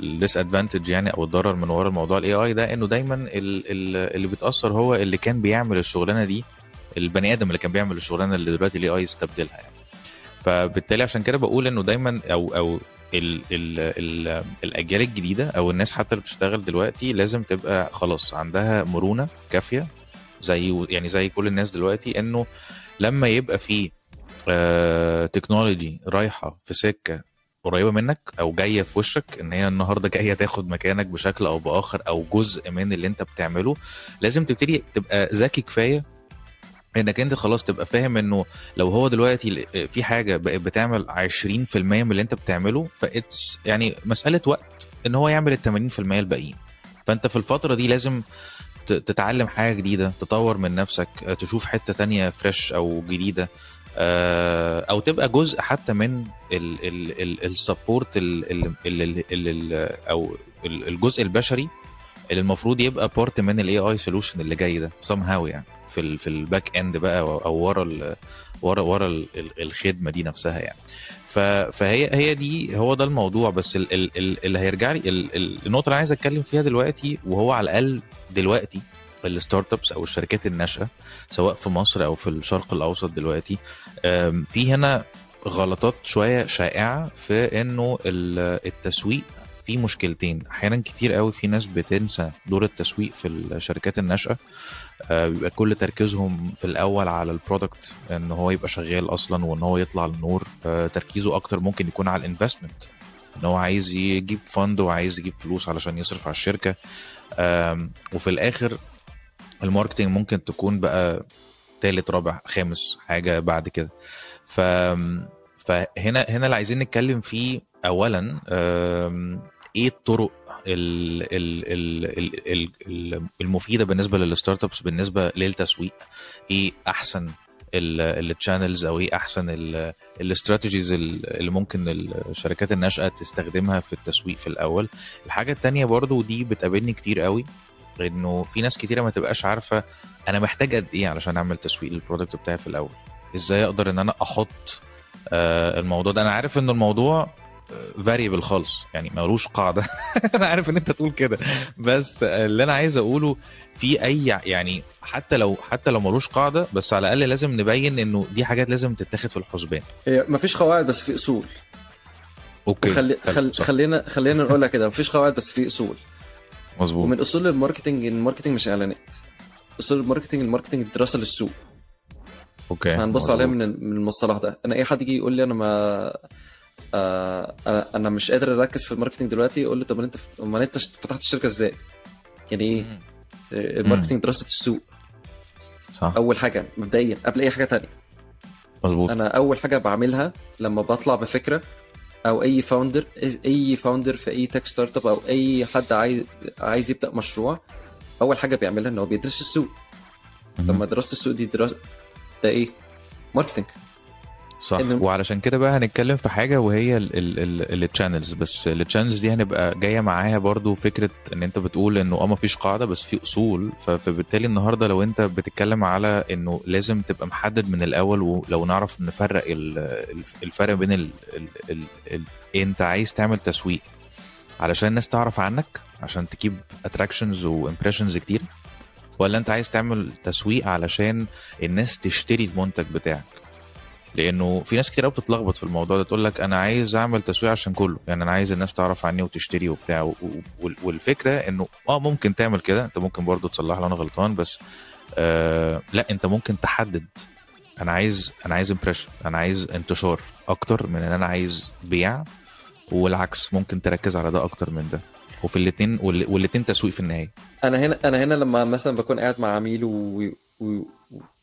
ال disadvantage يعني أو الضرر من ورا الموضوع الاي اي ده إنه دايما ال- ال- اللي بيتأثر هو اللي كان بيعمل الشغلانة دي البني آدم اللي كان بيعمل الشغلانة اللي دلوقتي ال AI استبدلها يعني. فبالتالي عشان كده بقول إنه دايما أو أو ال ال ال الأجيال الجديدة أو الناس حتى اللي بتشتغل دلوقتي لازم تبقى خلاص عندها مرونة كافية زي يعني زي كل الناس دلوقتي إنه لما يبقى في آه تكنولوجي رايحة في سكة قريبة منك أو جاية في وشك إن هي النهارده جاية تاخد مكانك بشكل أو بآخر أو جزء من اللي أنت بتعمله لازم تبتدي تبقى ذكي كفاية إنك أنت خلاص تبقى فاهم إنه لو هو دلوقتي في حاجة بقت بتعمل 20% من اللي أنت بتعمله ف it's يعني مسألة وقت إن هو يعمل ال 80% الباقيين. فأنت في الفترة دي لازم تتعلم حاجة جديده تطور من نفسك آه، تشوف حتة تانية fresh أو جديده آه، أو تبقى جزء حتى من ال support أو ال- الجزء البشري اللي المفروض يبقى part من ال AI solution اللي جاي ده somehow يعني في ال في ال back end بقى أو ورا ال ورا ورا ال- ال- الخدمه دي نفسها يعني فهي هي دي هو ده الموضوع بس ال ال ال اللي هيرجع لي ال ال النقطه اللي عايز اتكلم فيها دلوقتي وهو على الاقل دلوقتي ال startups أو الشركات الناشئة سواء في مصر أو في الشرق الأوسط دلوقتي في هنا غلطات شوية شائعة في إنه ال- التسويق في مشكلتين. أحيانا كتير قوي في ناس بتنسى دور التسويق في الشركات الناشئة. آه، بيبقى كل تركيزهم في الأول على ال product إن هو يبقى شغال أصلا وإن هو يطلع للنور آه، تركيزه أكتر ممكن يكون على ال investment إن هو عايز يجيب fund وعايز يجيب فلوس علشان يصرف على الشركة. وفي الآخر ال marketing ممكن تكون بقى تالت رابع خامس حاجة بعد كده. ف فهنا هنا اللي عايزين نتكلم فيه اولا إيه الطرق ال- ال- ال- ال- ال- ال- المفيدة بالنسبة لل startups بالنسبة للتسويق؟ إيه أحسن ال channels أو إيه أحسن ال strategies اللي ممكن الشركات الناشئه تستخدمها في التسويق في الأول. الحاجة التانية برضو ودي بتقابلني كتير قوي إنه في ناس كتيرة ما تبقاش عارفة أنا محتاج قد إيه علشان أعمل تسويق لل product بتاعي في الأول. إزاي أقدر إن أنا أحط آه، الموضوع ده؟ أنا عارف ان الموضوع variable خالص. يعني ملوش قاعدة. أنا عارف إن أنت تقول كده. بس اللي أنا عايز أقوله في أي يعني حتى لو حتى لو ملوش قاعدة بس على الأقل لازم نبين إنه دي حاجات لازم تتاخد في الحسبان. هي مفيش قواعد بس في أصول. okay. خلي خل... خلينا خلينا نقولها كده. مفيش قواعد بس في أصول. مظبوط. ومن أصول ال marketing ال marketing مش إعلانات. أصول ال marketing ال marketing دراسة للسوق. okay. هنبص عليها من المصطلح ده. أنا أي حد يجي يقول لي أنا ما آه أنا- أنا مش قادر اركز في ال marketing دلوقتي أقول له طب انت امال انت فتحت الشركة إزاي؟ يعني إيه؟ مم. ال marketing دراسة السوق صح أول حاجة مبدئيا قبل أي حاجة تانية مظبوط أنا أول حاجة بعملها لما بطلع بفكرة أو أي founder أي founder في أي tech startup أو أي حد عايز عايز يبدأ مشروع أول حاجة بيعملها إن هو بيدرس السوق مهم. لما دراسة السوق دي دراسه ده إيه marketing صح. إنه- وعلشان كده بقى هنتكلم في حاجة وهي ال channels بس ال channels دي هنبقى جاية معاها برضو فكرة إن أنت بتقول إنه آه ما فيش قاعدة بس في أصول. فبالتالي النهارده لو أنت بتتكلم على إنه لازم تبقى محدد من الأول ولو نعرف نفرق ال- الف- الفرق بين ال ال ال ال أنت عايز تعمل تسويق علشان الناس تعرف عنك عشان تجيب attractions و impressions كتير ولا أنت عايز تعمل تسويق علشان الناس تشتري المنتج بتاعك؟ لأنه في ناس كتير قوي بتتلخبط في الموضوع ده تقول لك أنا عايز أعمل تسويق عشان كله. يعني أنا عايز الناس تعرف عني وتشتري وبتاع. والفكرة إنه آه ممكن تعمل كده. أنت ممكن برضو تصلح لو أنا غلطان بس آه لا أنت ممكن تحدد. أنا عايز أنا عايز impression أنا عايز انتشار أكتر من إن أنا عايز بيع. والعكس ممكن تركز على ده أكتر من ده. وفي الاثنين والاثنين تسويق في النهاية. أنا هنا أنا هنا لما مثلا بكون قاعد مع عميل و... و...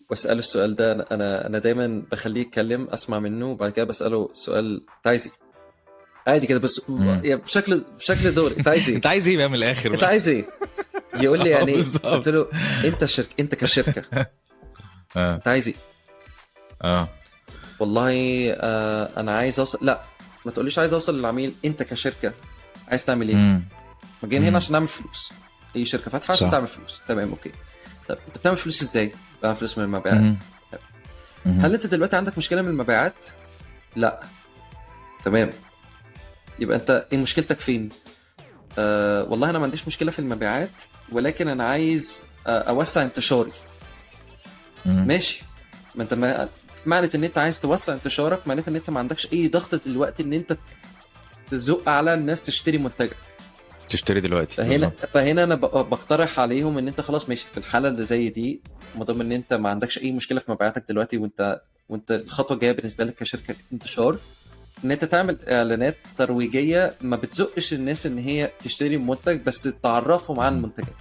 واسأله السؤال ده أنا أنا دايما بخليه يتكلم أسمع منه وبعد كده بسأله سؤال انت عايز إيه؟ عادي كده بس. يعني بشكل بشكل دوري انت عايز إيه؟ أنت عايز إيه بقى من الآخر أنت؟ عايز إيه؟ يقول لي يعني إيه؟ بالظبط. قلت له أنت شركه أنت كشركة آه أنت عايز إيه؟ آه والله آه أنا عايز اوصل لا ما تقوليش عايز أوصل للعميل أنت كشركة عايز تعمل إيه؟ ما جايين هنا. عشان نعمل فلوس أي شركة فاتحة عشان. تعمل فلوس تمام أوكي طب أنت بتعمل فلوس إزاي؟ بتعمل فلوس من المبيعات. هل انت دلوقتي عندك مشكلة من المبيعات؟ لا تمام يبقى انت إيه مشكلتك فين؟ آه والله أنا ما عنديش مشكلة في المبيعات ولكن أنا عايز آه اوسع انتشاري مم. ماشي ما انت ما معنى ان انت عايز توسع انتشارك معناته ان انت ما عندكش اي ضغط دلوقتي ان انت تزق على الناس تشتري منتجك تشتري دلوقتي فهنا بالظبط. فهنا أنا بقترح عليهم إن أنت خلاص ماشي في الحالة اللي زي دي ما دام إن أنت ما عندكش أي مشكلة في مبيعاتك دلوقتي وانت وأنت الخطوة الجاية بالنسبة لك كشركة انتشار إن أنت تعمل إعلانات ترويجية ما بتزقش الناس إن هي تشتري منتج بس تعرفهم عن منتجك.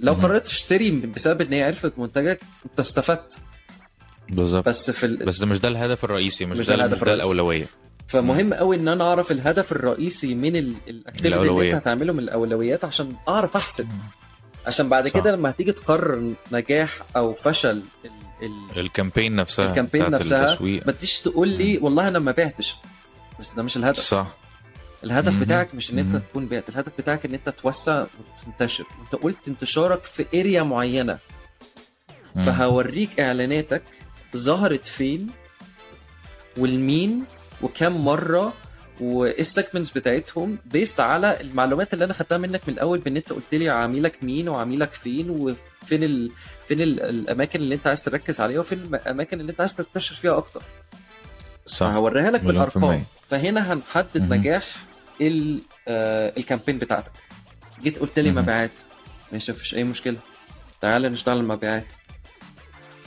لو. قررت تشتري بسبب إن هي عرفت منتجك أنت استفدت بالظبط بس في ال... بس ده مش ده الهدف الرئيسي مش, مش ده ده الهدف مش ده. الأولوية فمهم قوي إن أنا أعرف الهدف الرئيسي من ال- activity اللي أنت. هتعمله من الأولويات عشان أعرف أحسب عشان بعد صح. كده لما هتيجي تقرر نجاح أو فشل ال... ال... ال campaign نفسها ال campaign نفسها التسويق ما تجيش تقول لي والله أنا ما بعتش بس ده مش الهدف صح الهدف مهم. بتاعك مش إن أنت مهم. تكون بعت الهدف بتاعك إن أنت توسع وتنتشر وانت قلت انتشارك في area معينة مم. فهوريك إعلاناتك ظهرت فين والمين وكم مرة وايه ال segments بتاعتهم based على المعلومات اللي أنا خدتها منك من الأول بإن أنت قلت لي عميلك مين وعميلك فين وفين ال... فين ال... الأماكن اللي أنت عايز تركز عليها وفين الأماكن اللي أنت عايز تنتشر فيها أكتر. صح. هوريها لك بالأرقام. فهنا هنحدد. نجاح ال... آه ال campaign بتاعتك. جيت قلت لي. مبيعات. ماشي مفيش أي مشكلة. تعال نشتغل المبيعات.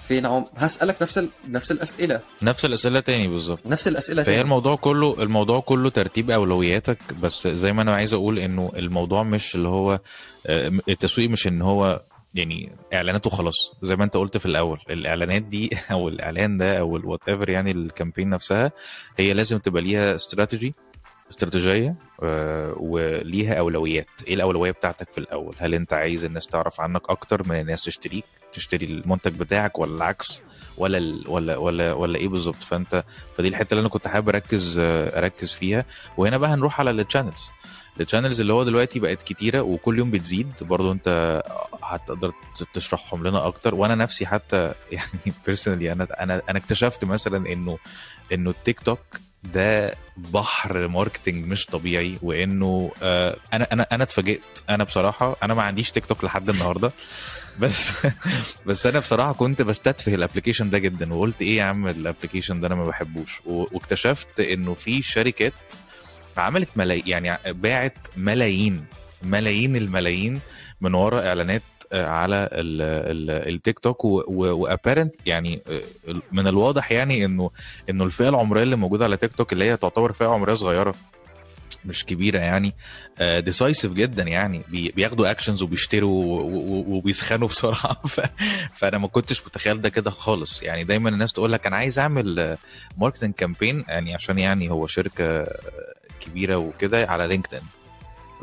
فين عم... هسألك نفس ال... نفس الأسئلة. نفس الأسئلة تاني بالظبط. نفس الأسئلة فهي تاني. الموضوع كله الموضوع كله ترتيب أولوياتك بس زي ما أنا عايز أقول إنه الموضوع مش اللي هو آه، التسويق مش إن هو يعني إعلانات وخلاص. زي ما أنت قلت في الأول الإعلانات دي أو الإعلان ده أو ال whatever يعني ال campaign نفسها هي لازم تبقى ليها استراتيجي استراتيجية آه، وليها أولويات. إيه الأولوية بتاعتك في الأول؟ هل أنت عايز الناس تعرف عنك أكتر من الناس تشتريك؟ تشتري المنتج بتاعك ولا العكس ولا. ولا ولا ولا إيه بالظبط؟ فأنت فدي الحتة اللي أنا كنت حابب أركز أركز فيها. وهنا بقى هنروح على ال channels ال channels اللي هو دلوقتي بقت كتيرة وكل يوم بتزيد. برضو أنت هتقدر تشرحهم لنا أكتر. وأنا نفسي حتى يعني personally أنا أنا أنا اكتشفت مثلا إنه إنه التيك توك ده بحر marketing مش طبيعي. وإنه آه أنا أنا أنا اتفاجئت. أنا بصراحة أنا ما عنديش تيك توك لحد النهارده. بس بس أنا بصراحة كنت بستتفه ال application ده جدا وقلت إيه يا عم ال application ده أنا ما بحبوش؟ واكتشفت إنه في شركات عملت ملايين يعني باعت ملايين ملايين الملايين من وراء إعلانات آه، على ال- ال- التيك توك و apparent يعني آه، من الواضح يعني انه إنه الفئة العمرية اللي موجودة على تيك توك اللي هي تعتبر فئة عمرية صغيرة. مش كبيرة يعني. decisive جدا يعني. بي- بياخدوا actions وبيشتروا وبيسخنوا بسرعة. فأنا ما كنتش متخيل ده كده خالص. يعني دايما الناس تقول لك أنا عايز أعمل marketing campaign يعني عشان يعني هو شركة كبيرة وكده على لينكدين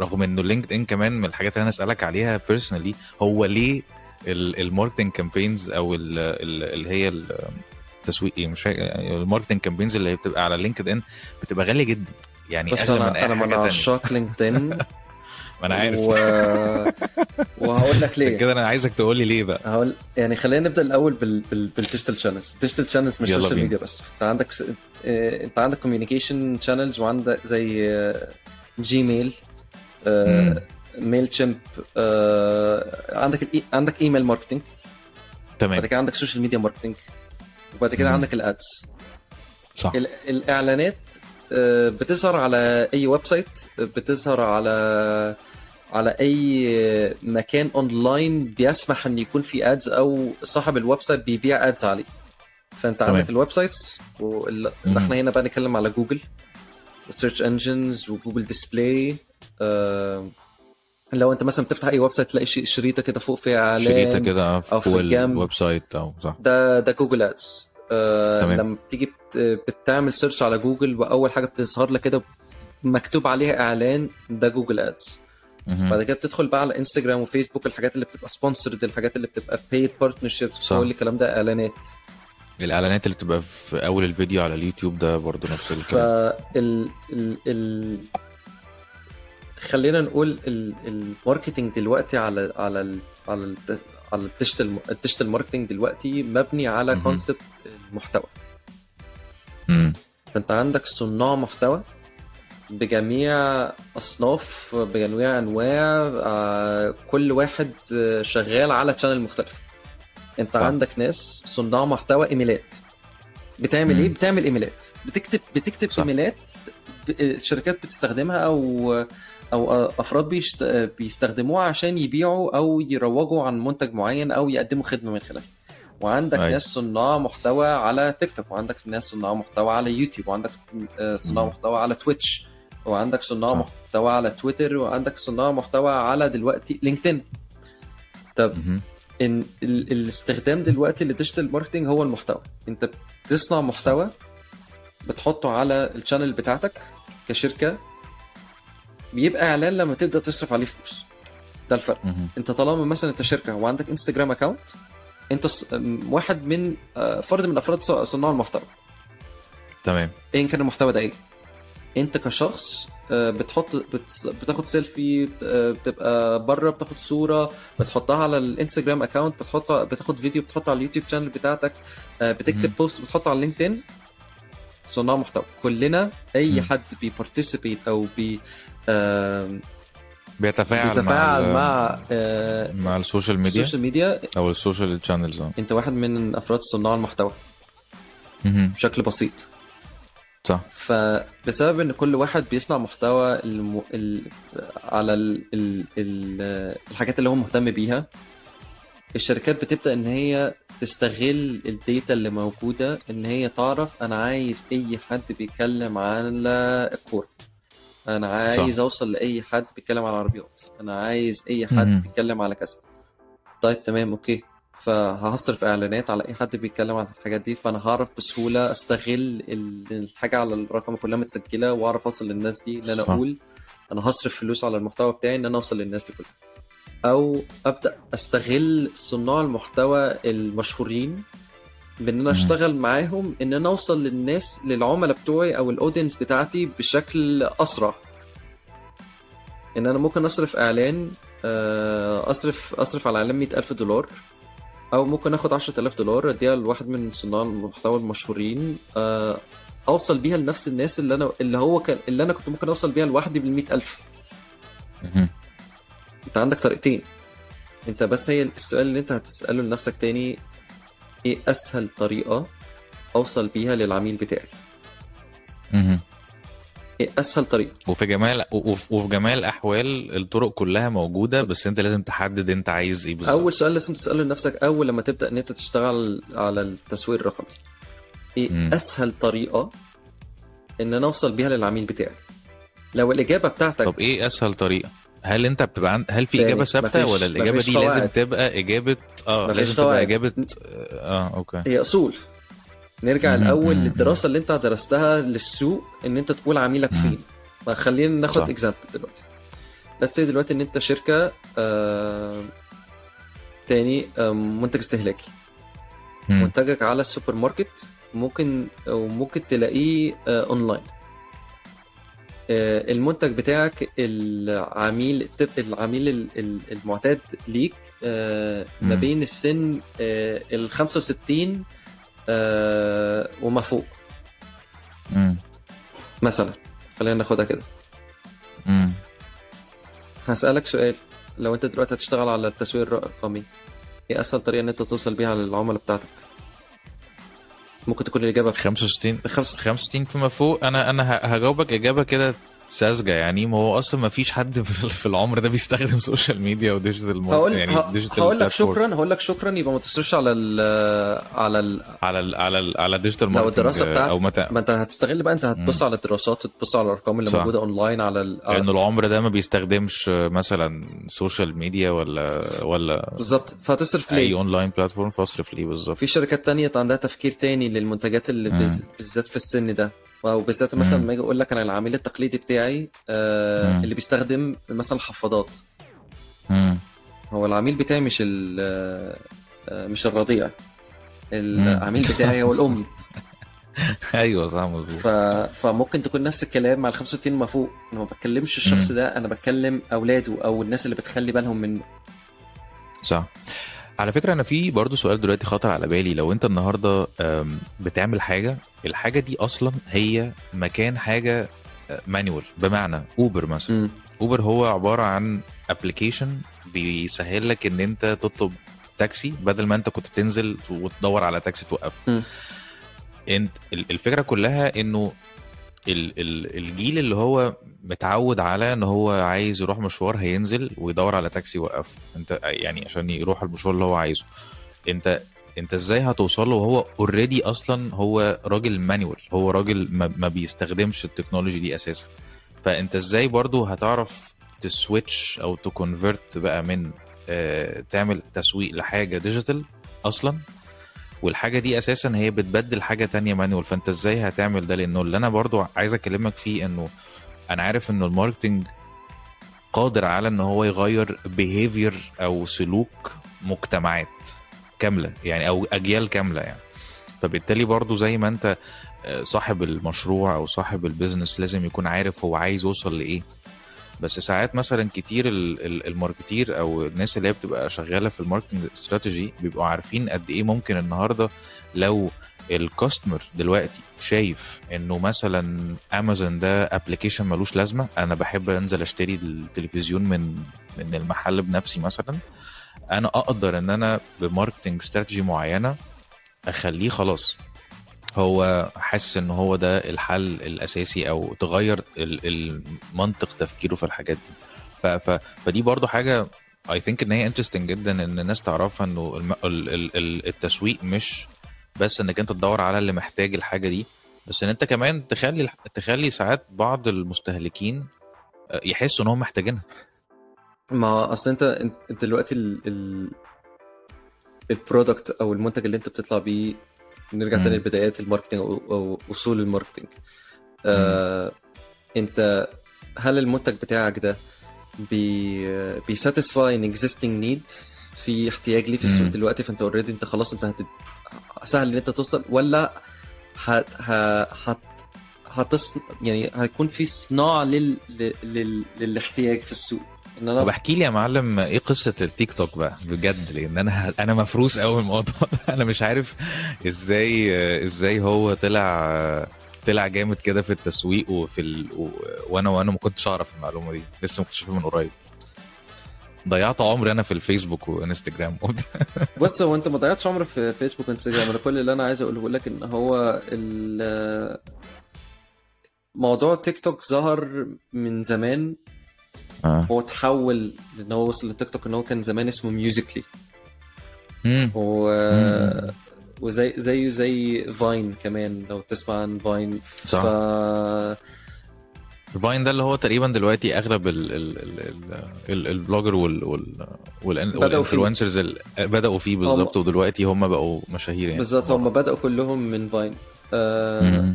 رغم إنه لينكد ان كمان من الحاجات اللي أنا أسألك عليها personally هو ليه ال marketing campaigns أو ال- ال- اللي هي التسويق إيه مش ال marketing campaigns اللي بتبقى على لينكد ان بتبقى غالية جدا. يعني بس اغلى من أنا أنا من عشاق لينكدين ما أنا عارف. و... وهقول لك ليه. كده أنا عايزك تقول لي ليه بقى. هقول يعني خلينا نبدأ الأول بال... بال... بال digital channels ال digital channels مش يلا social بينا. ميديا بس. أنت عندك. آه، أنت عندك communication channels وعندك زي جيميل. ميل تشيمب عندك الإي... عندك email marketing بعد تمام كده عندك social media marketing وبعد كده. عندك ال ads صح. ال- الإعلانات آه، بتظهر على أي website بتظهر على على أي مكان اونلاين بيسمح إن يكون في ads أو صاحب ال website بيبيع ads عليه فأنت تمام. عندك ال websites. إحنا هنا بقى نتكلم على جوجل وال search engines وجوجل display لو أنت مثلا بتفتح أي website تلاقي شريطة كده فوق فيها إعلان شريطة كده أو في الجنب. ال website أو صح ده ده جوجل ads آه تمام. لما بتيجي بت- بتعمل search على جوجل وأول حاجة بتظهر لك كده مكتوب عليها إعلان ده جوجل ads. بعد كده بتدخل بقى على انستجرام وفيسبوك الحاجات اللي بتبقى sponsored الحاجات اللي بتبقى partnerships صح. كل الكلام ده إعلانات الإعلانات اللي بتبقى في أول الفيديو على اليوتيوب ده برضو نفس الكلام فال ال... ال... خلينا نقول ال... ال marketing دلوقتي على على ال... على ال... على ال digital ال digital marketing دلوقتي مبني على. concept المحتوى مم. فانت عندك صناع محتوى بجميع أصناف بجميع أنواع آه، كل واحد آه، شغال على channel مختلف انت صح. عندك ناس صناع محتوى إيميلات بتعمل مم. إيه بتعمل إيميلات بتكتب بتكتب صح. إيميلات الشركات بتستخدمها أو أو أفراد بيشت... بيستخدموها عشان يبيعوا أو يروجوا عن منتج معين أو يقدموا خدمة من خلاله وعندك أيوة. ناس صناع محتوى على تيك توك وعندك ناس صناع محتوى على يوتيوب وعندك آه، صناع. محتوى على تويتش وعندك صناع صح. محتوى على تويتر وعندك صناع محتوى على دلوقتي لينكدين طب. إن ال- الاستخدام دلوقتي لل digital marketing هو المحتوى أنت بتصنع محتوى بتحطه على ال channel بتاعتك كشركة بيبقى إعلان لما تبدأ تصرف عليه فلوس. ده الفرق. مهم. أنت طالما مثلا أنت شركة وعندك انستجرام account أنت واحد من آه، فرد من أفراد صناع المحتوى. تمام. ايا كان المحتوى ده إيه؟ أنت كشخص آه، بتحط بت- بتاخد سيلفي آه، بتبقى بره بتاخد صورة بتحطها على الانستجرام account بتحط بتاخد فيديو بتحطه على اليوتيوب channel بتاعتك بتكتب. post بتحطه على لينكدين صناع محتوى. كلنا أي. حد بي participate أو بي بيتفاعل, بيتفاعل مع مع آه، مع ال social media؟ ال social media. أو ال social channels آه. أنت واحد من أفراد صناع المحتوى. بشكل بسيط. صح. فبسبب إن كل واحد بيصنع محتوى الم... ال... على ال... ال... ال... الحاجات اللي هو مهتم بيها الشركات بتبدأ إن هي تستغل ال data اللي موجودة إن هي تعرف أنا عايز أي حد بيتكلم على الكورة. أنا عايز صح. أوصل لأي حد بيتكلم على العربيات أنا عايز أي حد مهم. بيتكلم على كذا طيب تمام okay فهصرف إعلانات على أي حد بيتكلم عن الحاجات دي فأنا هعرف بسهولة أستغل ال- الحاجة على الرقم كلها متسجلة وأعرف أوصل للناس دي إن أنا. أقول أنا هصرف فلوس على المحتوى بتاعي إن أنا أوصل للناس دي كلها أو أبدأ أستغل صناع المحتوى المشهورين بإن أنا. أشتغل معاهم إن أنا أوصل للناس للعملاء بتوعي أو الاودينس بتاعتي بشكل أسرع إن أنا ممكن أصرف إعلان آه، أصرف أصرف على اعلان 100000 دولار أو ممكن آخد 10000 دولار اديها لواحد من صناع المحتوى المشهورين آه، أوصل بيها لنفس الناس اللي أنا اللي هو كان اللي أنا كنت ممكن أوصل بيها لوحدي بال 100000 مهم. أنت عندك طريقتين أنت بس هي السؤال اللي أنت هتسأله لنفسك تاني إيه أسهل طريقة أوصل بيها للعميل بتاعي؟ مهم. إيه أسهل طريقة؟ وفي جميع وفي جميع الاحوال الطرق كلها موجودة بس أنت لازم تحدد أنت عايز إيه بالظبط. أول سؤال لازم تسأله لنفسك أول لما تبدأ إن أنت تشتغل على التسويق الرقمي. إيه مم. أسهل طريقة إن أنا أوصل بيها للعميل بتاعي؟ لو الإجابة بتاعتك طب إيه أسهل طريقة؟ هل انت بتبقى عند... هل في إجابة ثابتة ولا الإجابة دي لازم. تبقى اجابه آه لازم تبقى قواعد. اجابه آه okay هي أصول نرجع مم، الأول مم، للدراسة اللي انت درستها للسوق إن انت تقول عميلك مم. فين فخلينا. ناخد example دلوقتي بس دلوقتي إن انت شركة آه... تاني آه منتج استهلاكي مم. منتجك على السوبر ماركت ممكن أو ممكن تلاقيه آه اونلاين المنتج بتاعك العميل العميل ال- ال- المعتاد ليك آه ما. بين السن آه ال 65 آه وما فوق. مثلا خلينا ناخدها كده. هسألك سؤال لو انت دلوقتي هتشتغل على التسويق الرقمي إيه اسهل طريقة ان انت توصل بيها للعملاء بتاعتك ممكن تكون الإجابة 65 بخمس 65 فيما فوق. أنا أنا هجاوبك إجابة كده ساذجة يعني ما هو أصلا ما فيش حد في العمر ده بيستخدم social media و digital هقول يعني digital هقول لك شكرا هقول لك شكرا يبقى ما تصرفش على ال على ال على ال على ال على digital لو الدراسة بتاعتك أو متى. ما أنت هتستغل بقى أنت هتبص على الدراسات وتبص على الأرقام اللي صح. موجودة اونلاين على ال... لأن العمر ده ما بيستخدمش مثلا social media ولا ولا بالظبط. فهتصرف أي ليه؟ online platform فاصرف ليه بالظبط؟ في شركات تانية عندها تفكير تاني للمنتجات اللي. بالذات في السن ده. وبالذات مثلا. لما أجي أقول لك أنا العميل التقليدي بتاعي آه. اللي بيستخدم مثلا حفاضات. هو العميل بتاعي مش ال آه، مش الرضيع العميل بتاعي هو الأم أيوه صح مظبوط ف... فممكن تكون نفس الكلام مع ال 65 ما فوق أنا ما بتكلمش الشخص. ده أنا بتكلم أولاده أو الناس اللي بتخلي بالهم منه صح على فكرة أنا في برضو سؤال دلوقتي خطر على بالي لو أنت النهارده بتعمل حاجة الحاجة دي أصلا هي مكان حاجة manual بمعنى Uber مثلا مم. Uber هو عبارة عن application بيسهل لك إن أنت تطلب تاكسي بدل ما أنت كنت بتنزل وتدور على تاكسي توقفه. أنت ال- الفكرة كلها إنه الجيل اللي هو متعود على ان هو عايز يروح مشوار هينزل ويدور على تاكسي يوقفه. انت يعني عشان يروح المشوار اللي هو عايزه. انت انت إزاي هتوصل له وهو already أصلا هو راجل manual هو راجل ما, ما بيستخدمش ال technology دي أساسا. فانت إزاي برضو هتعرف ت switch أو ت convert بقى من آه تعمل تسويق لحاجة digital أصلا والحاجة دي أساسا هي بتبدل حاجة تانية manual فأنت إزاي هتعمل ده؟ لأنه اللي أنا برضو عايز أكلمك فيه إنه أنا عارف إنه ال marketing قادر على إن هو يغير behavior أو سلوك مجتمعات كاملة يعني أو أجيال كاملة يعني. فبالتالي برضو زي ما أنت آه، صاحب المشروع أو صاحب ال business لازم يكون عارف هو عايز يوصل لإيه. بس ساعات مثلا كتير ال- ال- ال marketer أو الناس اللي هي بتبقى شغالة في ال marketing strategy بيبقوا عارفين قد إيه ممكن النهارده لو ال customer دلوقتي شايف إنه مثلا امازون ده application ملوش لازمة أنا بحب أنزل أشتري التلفزيون من من المحل بنفسي مثلا أنا أقدر إن أنا ب marketing strategy معينة أخليه خلاص. هو حاسس إن هو ده الحل الأساسي أو تغير ال- المنطق تفكيره في الحاجات دي. ف ف فدي برضو حاجة I think إن هي interesting جدا إن الناس تعرفها إنه الم- ال- ال- ال- التسويق مش بس إنك أنت تدور على اللي محتاج الحاجة دي بس إن أنت كمان تخلي تخلي ساعات بعض المستهلكين يحسوا إن هم محتاجينها. ما أصل أنت أنت دلوقتي ال ال ال product أو المنتج اللي أنت بتطلع بيه نرجع. تاني لبدايات ال marketing أو, أصول ال marketing آه أنت هل المنتج بتاعك ده بي بي satisfy an existing need في احتياج ليه في السوق مم. دلوقتي؟ فأنت already أنت خلاص أنت هت... سهل إن أنت توصل ولا هت... هت... هتص... يعني هيكون في صناعة لل... لل... للاحتياج في السوق؟ إن أنا طب احكي لي يا معلم إيه قصة التيك توك بقى؟ بجد لأن أنا أنا مفروس قوي من الموضوع أنا مش عارف إزاي إزاي هو طلع طلع جامد كده في التسويق وفي ال... و... وأنا وأنا ما كنتش أعرف المعلومة دي. لسه مكتشفها من قريب. ضيعت عمري أنا في ال Facebook و Instagram. بص هو أنت ما ضيعتش عمرك في Facebook و Instagram. أنا كل اللي أنا عايز أقوله لك إن هو ال- موضوع تيك توك ظهر من زمان. آه هو تحول لأن هو وصل لتيك توك ان هو كان زمان اسمه Musical.ly. و... مم. وزي زيه زي Vine كمان لو تسمع عن Vine صح. ف... Vine ده اللي هو تقريبا دلوقتي أغلب ال ال ال ال ال blogger وال وال. وال influencers ال- بدأوا فيه بالظبط ودلوقتي هم بقوا مشاهير يعني بالظبط هم بدأوا كلهم من Vine آه.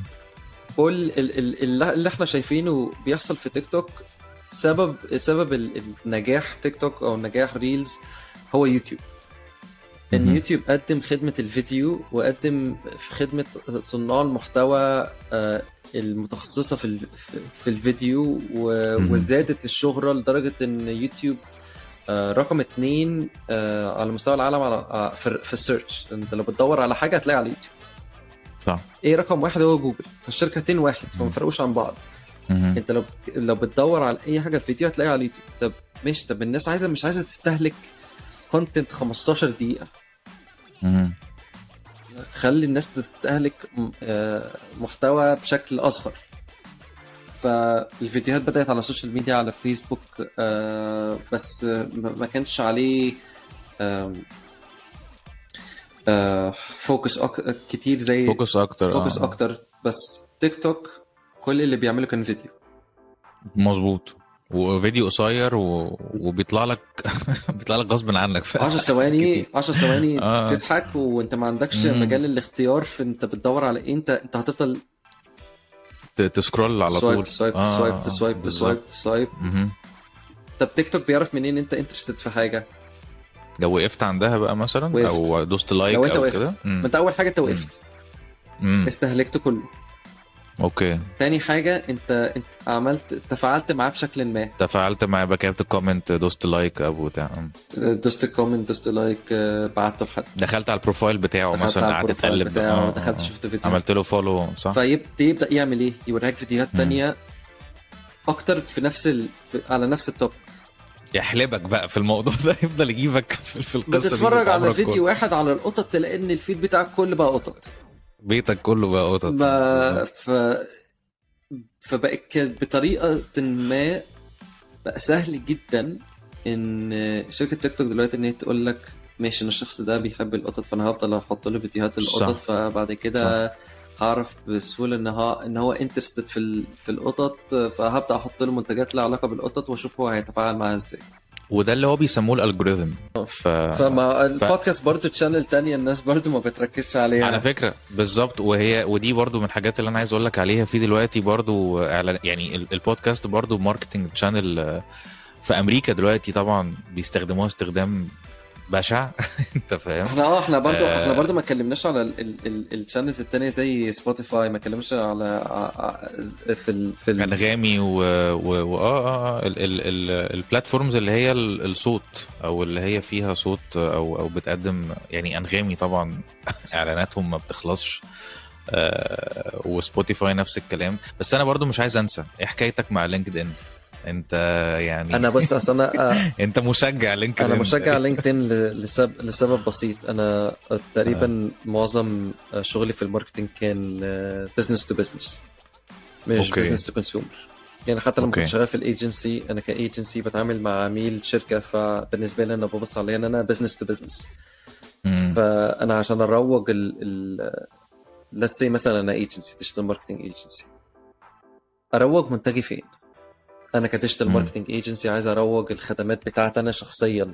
كل ال- ال- اللي اللي إحنا شايفينه بيحصل في تيك توك سبب سبب ال- النجاح تيك توك أو نجاح Reels هو يوتيوب إن. يوتيوب قدم خدمة الفيديو وقدم في خدمة صناع المحتوى آه، المتخصصة في في- في الفيديو. وزادت الشهرة لدرجة إن يوتيوب آه، رقم اتنين آه، على مستوى العالم على في ال search أنت لو بتدور على حاجة هتلاقي على اليوتيوب صح إيه رقم واحد هو جوجل فالشركتين واحد فما. فرقوش عن بعض. انت لو لو بتدور على اي حاجة في الفيديو هتلاقيها على اليوتيوب. طب ماشي طب الناس عايزة مش عايزة تستهلك content 15 دقيقة. مهم. خلي الناس تستهلك آه، محتوى بشكل أصغر. فالفيديوهات بدأت على ال social media على فيسبوك آه، بس آه، ما كانش عليه آه، focus أك- كتير زي focus أكتر focus آه. أكتر. بس تيك توك كل اللي بيعمله كان فيديو مظبوط وفيديو قصير و... وبيطلع لك بيطلع لك غصب عنك 10 ثواني كتير. 10 ثواني آه. تضحك وانت ما عندكش مم. مجال الاختيار في انت بتدور على إيه انت انت هتفضل ت scroll على swipe طول swipe آه، swipe آه،. ت swipe ت swipe مهم. طب تيك توك بيعرف منين انت interested في حاجة لو وقفت عندها بقى مثلا وقفت. أو دوست like لو أنت أو وقفت. كده ما. أنت أول حاجة أنت وقفت مم. استهلكته كله okay. تاني حاجة انت انت عملت تفاعلت معاه بشكل ما. تفاعلت معاه بقى كتبت comment دوست like أو بتاع. مم. دوست comment دوست like آه، بعته لحد. دخلت على ال profile بتاعه مثلا قعدت بتاعه آه، دخلت آه. شفت فيديو. عملت له follow صح؟ فيبدا يعمل إيه؟ يوريك فيديوهات. تانية أكتر في نفس ال... في... على نفس ال topic. يحلبك بقى في الموضوع ده يفضل يجيبك في القصة دي بتتفرج على فيديو كله. واحد على القطط تلاقي إن الفيد بتاعك كله بقى قطط. بيتك كله بقى قطط بالظبط. ف فبقت بطريقة ما بقى سهل جدا إن شركة تيك توك دلوقتي إن هي تقول لك ماشي أنا الشخص ده بيحب القطط فأنا هفضل أحط له فيديوهات القطط. فبعد كده هعرف بسهولة إن هو إن هو انترستد في ال... في القطط فهبدأ أحط له منتجات لها علاقة بالقطط وأشوف هو هيتفاعل معاها إزاي وده اللي هو بيسموه ال algorithm ف... فما البودكاست برضو channel تانية الناس برضو ما بتركزش عليها. على فكرة بالظبط. وهي ودي برضو من الحاجات اللي أنا عايز أقول لك عليها. في دلوقتي برضو اعلان يعني ال- البودكاست برضو marketing channel في أمريكا دلوقتي طبعا بيستخدموها استخدام بشع. انت فاهم؟ إحنا آه إحنا برضو آه. إحنا برضو ما اتكلمناش على ال channels التانية زي سبوتيفاي ما اتكلمناش على في ال في ال انغامي و, و... و... آه آه ال... ال... ال... ال platforms اللي هي ال- الصوت أو اللي هي فيها صوت أو أو بتقدم يعني انغامي طبعا. إعلاناتهم ما بتخلصش. آه وسبوتيفاي نفس الكلام. بس أنا برضو مش عايز أنسى. إيه حكايتك مع لينكد ان انت يعني أنا بص أصل أنا آه، انت مشجع لينكد أنا إن مشجع لينكدين لسبب لسبب بسيط أنا تقريبا معظم شغلي في ال marketing كان business to business مش. business to consumer يعني حتى لما. كنت شغال في الايجنسي أنا كايجنسي بتعامل مع عميل شركة فبالنسبة لي أنا ببص عليها إن أنا business to business. فأنا عشان أروج ال ال let's say مثلا أنا agency digital marketing agency أروج منتجي فين؟ أنا ك digital. marketing agency عايز أروج الخدمات بتاعتي أنا شخصيا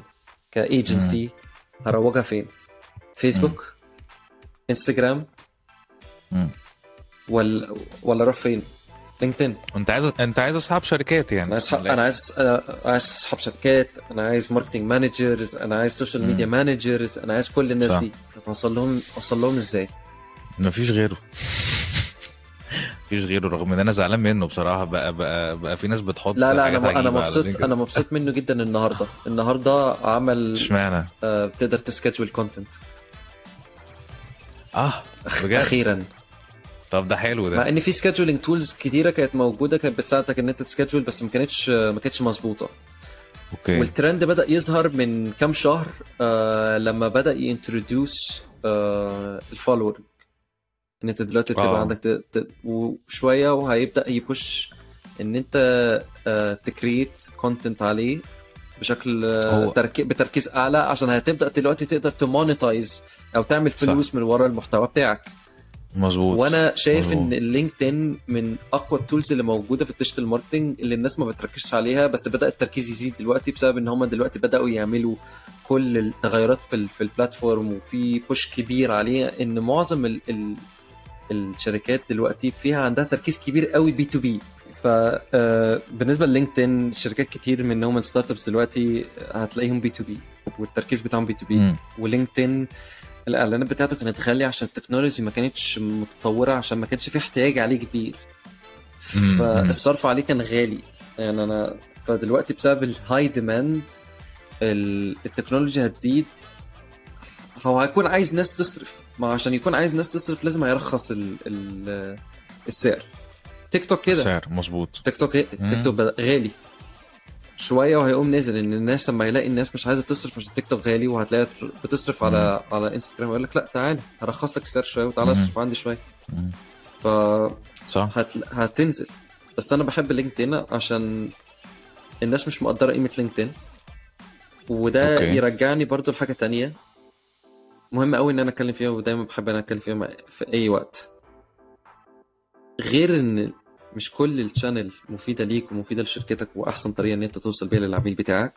كايجنسي هروجها فين؟ فيسبوك انستجرام مم. ولا ولا أروح فين؟ لينكدين أنت عايز أنت عايز أصحاب شركات يعني أنا عايز أنا عايز أنا عايز أصحاب شركات أنا عايز marketing managers أنا عايز social media. managers أنا عايز كل الناس صح. دي أوصل لهم أوصل لهم إزاي؟ مفيش غيره مفيش غيره رغم إن أنا زعلان منه بصراحة. بقى بقى بقى في ناس بتحط لا لا حاجات أنا أنا مبسوط. أنا مبسوط منه جدا النهارده. النهارده عمل إشمعنى؟ آه، بتقدر ت schedule content آه بجد؟ أخيرا. طب ده حلو مع ده إن في scheduling tools كتيرة كانت موجودة كانت بتساعدك إن أنت ت schedule بس ما كانتش ما كانتش مظبوطة. okay. والترند بدأ يظهر من كام شهر آه لما بدأ ي introduce آه ال follower إن أنت دلوقتي تبقى. عندك ت... ت... وشوية وهيبدأ ي push إن أنت آه ت create content عليه بشكل آه تركي... بتركيز أعلى عشان هتبدأ دلوقتي تقدر ت monetize أو تعمل صح. فلوس من ورا المحتوى بتاعك مظبوط وأنا شايف مظبوط. ان اللينكدين من أقوى ال tools اللي موجودة في ال digital marketing اللي الناس ما بتركزش عليها بس بدأ التركيز يزيد دلوقتي بسبب إن هم دلوقتي بدأوا يعملوا كل التغيرات في ال- في ال platform وفي push كبير عليه إن معظم ال ال الشركات دلوقتي فيها عندها تركيز كبير قوي B to B فبالنسبه للينكدين شركات كتير منهم ال startups دلوقتي هتلاقيهم B to B والتركيز بتاعهم B to B. ولينكدين الإعلانات بتاعته كانت غالية عشان ال technology ما كانتش متطورة عشان ما كانش في احتياج عليه كبير. فالصرف عليه كان غالي. يعني أنا فدلوقتي بسبب ال high demand ال technology هتزيد هو هيكون عايز ناس تصرف. ما عشان يكون عايز ناس تصرف لازم هيرخص ال ال السعر. تيك توك كده. السعر مظبوط. تيك توك تيك توك غالي. شوية وهيقوم نازل إن الناس لما يلاقي الناس مش عايزة تصرف عشان تيك توك غالي وهتلاقي بتصرف على على انستجرام يقول لك لا تعالى هرخص لك السعر شوية وتعالى مم. اصرف عندي شوية. مم. ف صح. هت... هتنزل. بس أنا بحب لينكدين عشان الناس مش مقدرة قيمة لينكدين. وده. okay. يرجعني برضو لحاجة تانية. مهم قوي إن أنا أتكلم فيها ودايما بحب إن أنا أتكلم فيها في أي وقت غير إن مش كل ال channel مفيدة ليك ومفيدة لشركتك وأحسن طريقة إن أنت توصل بيها للعميل بتاعك.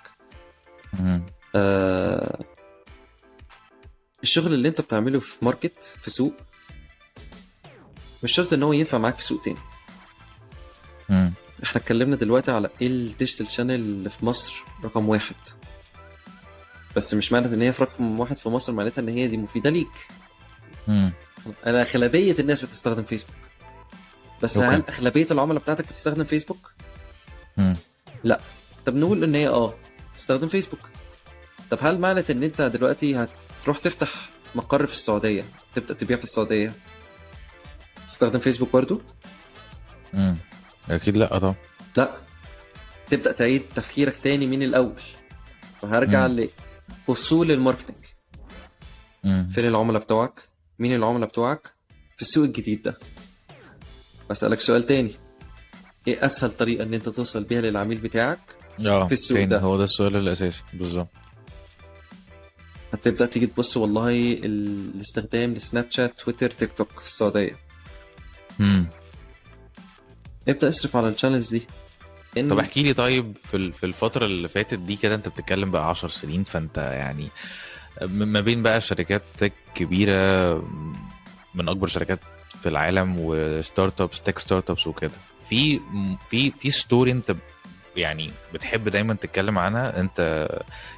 آه الشغل اللي أنت بتعمله في market في سوق مش شرط إن هو ينفع معاك في سوق تاني مم. إحنا اتكلمنا دلوقتي على إيه ال digital channel اللي في مصر رقم واحد بس مش معنى إن هي في رقم واحد في مصر معناتها إن هي دي مفيدة ليك مم. أنا أغلبية الناس بتستخدم فيسبوك بس okay. هل أغلبية العملاء بتاعتك بتستخدم فيسبوك مم. طب نقول إن هي آه تستخدم فيسبوك طب هل معنى إن أنت دلوقتي هتروح تفتح مقر في السعودية تبدأ تبيع في السعودية تستخدم فيسبوك برضو مم. أكيد لا طبعا لا تبدأ تعيد تفكيرك تاني من الأول وهرجع مم. لاصول الماركتنج. فين العملاء بتوعك؟ مين العملاء بتوعك؟ في السوق الجديد ده. بسألك سؤال تاني. إيه أسهل طريقة إن أنت توصل بيها للعميل بتاعك آه في السوق ده. هو ده السؤال الأساسي. بالظبط. هتبدأ تيجي تبص والله ال- الاستخدام لسناب شات تويتر تيك توك في السعودية. مم. ابدأ اصرف على ال channels دي. إن طب احكي لي طيب في في الفترة اللي فاتت دي كده أنت بتتكلم بقى 10 سنين فأنت يعني ما بين بقى شركات tech كبيرة من أكبر شركات في العالم و startups tech startups وكده في في في story أنت يعني بتحب دايما تتكلم عنها أنت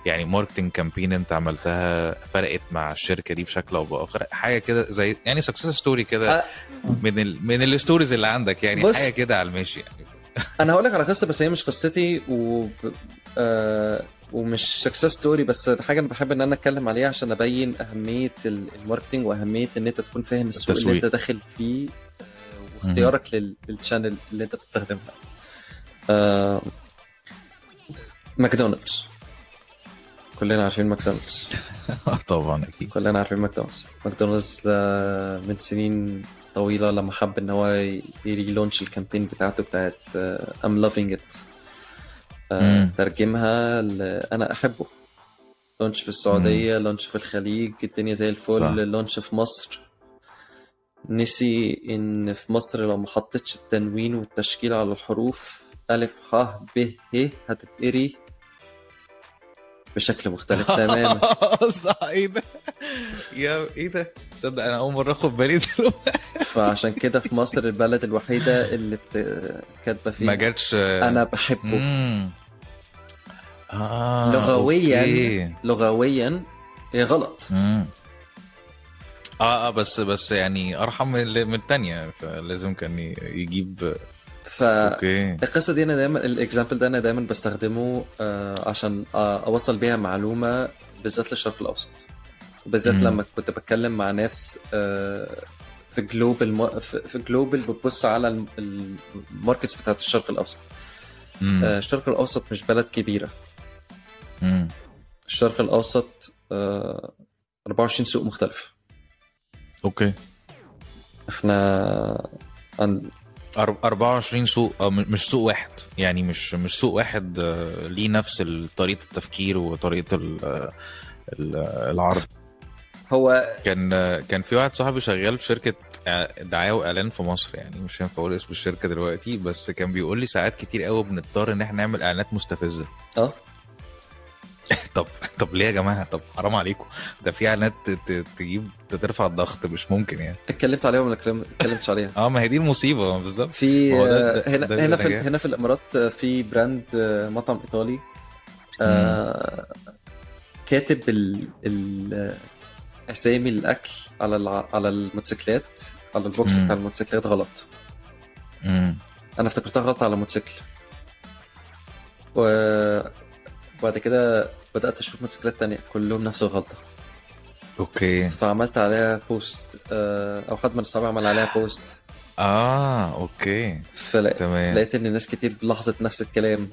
يعني marketing campaign أنت عملتها فرقت مع الشركة دي بشكل أو بآخر حاجة كده زي يعني success story كده. من ال من ال stories اللي عندك يعني. حاجة كده على الماشي يعني أنا هقول لك على قصة بس هي مش قصتي و آه ومش success story بس حاجة أنا بحب إن أنا أتكلم عليها عشان أبين أهمية ال- ال marketing وأهمية إن أنت تكون فاهم السوق اللي. أنت داخل فيه آه، واختيارك لل- لل channel اللي أنت بتستخدمها. آه ماكدونالدز. كلنا عارفين ماكدونالدز. طبعا أكيد. كلنا عارفين ماكدونالدز. ماكدونالدز آه، من سنين طويلة لما حب إن هو ي relaunch ال campaign بتاعته بتاعت I'm loving it. ترجمها أنا أحبه. launch في السعودية launch في الخليج الدنيا زي الفل. صح. launch في مصر. نسي إن في مصر لو ما حطيتش التنوين والتشكيل على الحروف ألف ح ب ه هتتقري. بشكل مختلف تماما. صح إيه ده؟ يا إيه ده؟ تصدق أنا أول مرة آخد بالي فعشان كده في مصر البلد الوحيدة اللي بت... كاتبة فيها ما جاتش. أنا بحبه. مم. آه لغويا أوكي. لغويا هي غلط؟ مم. آه آه بس بس يعني أرحم من الثانية فلازم كان ي- يجيب okay فالقصة دي أنا دايما ال example ده أنا دايما بستخدمه آه، عشان آه، أوصل بيها معلومة بالذات للشرق الأوسط بالذات. لما كنت بتكلم مع ناس آه، في global في global بتبص على الم- ال markets بتاعت الشرق الأوسط مم. آه، الشرق الأوسط مش بلد كبيرة مم. الشرق الأوسط آه، 24 سوق مختلف أوكي إحنا عن 24 سوق مش سوق واحد يعني مش مش سوق واحد آه، ليه نفس طريقة التفكير وطريقة ال- ال- العرض. هو كان كان في واحد صاحبي شغال في شركة دعاية وإعلان في مصر يعني مش هينفع أقول اسم الشركة دلوقتي بس كان بيقول لي ساعات كتير قوي بنضطر إن إحنا نعمل إعلانات مستفزة. آه. طب طب ليه يا جماعة؟ طب حرام عليكم. ده في إعلانات تجيب ترفع الضغط مش ممكن يعني. اتكلمت عليها ولا اتكلم- اتكلمتش عليها. آه ما هي دي المصيبة. بالظبط. في هنا ده هنا في. هنا في الإمارات في brand آه، مطعم إيطالي آه، كاتب ال ال أسامي الأكل على. على الموتوسيكلات على ال box. بتاع الموتوسيكلات غلط. امم أنا افتكرتها غلط على موتوسيكل. وبعد كده بدأت أشوف موتوسيكلات تانية كلهم نفس الغلطة. okay. فعملت عليها post آه، أو حد من اصحابي عمل عليها post آه okay. فلقيت تمام. لقيت إن ناس كتير لاحظت نفس الكلام.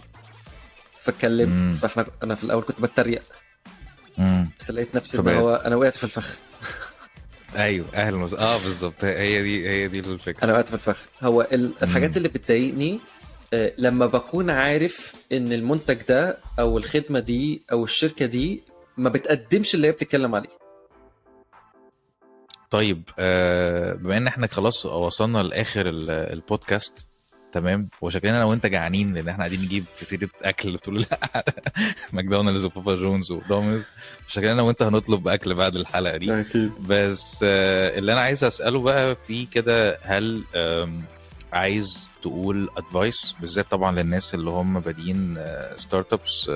فاتكلمت. فإحنا أنا في الأول كنت بتريق. امم بس لقيت نفسي إن هو أنا وقعت في الفخ. أيوه أهلا وس... آه بالظبط. هي دي هي دي الفكرة. أنا وقعت في الفخ. هو ال- الحاجات. اللي بتضايقني لما بكون عارف إن المنتج ده أو الخدمة دي أو الشركة دي ما بتقدمش اللي هي بتتكلم عليه. طيب آه بما إن إحنا خلاص وصلنا لآخر ال- البودكاست تمام؟ وشكلنا أنا وأنت جعانين لأن إحنا قاعدين نجيب في سيرة أكل طول لأ ماكدونالدز وبابا جونز ودومينوز فشكلنا أنا وأنت هنطلب أكل بعد الحلقة دي. أكيد. بس آه اللي أنا عايز أسأله بقى في كده هل عايز تقول advice بالذات طبعا للناس اللي هم بادئين startups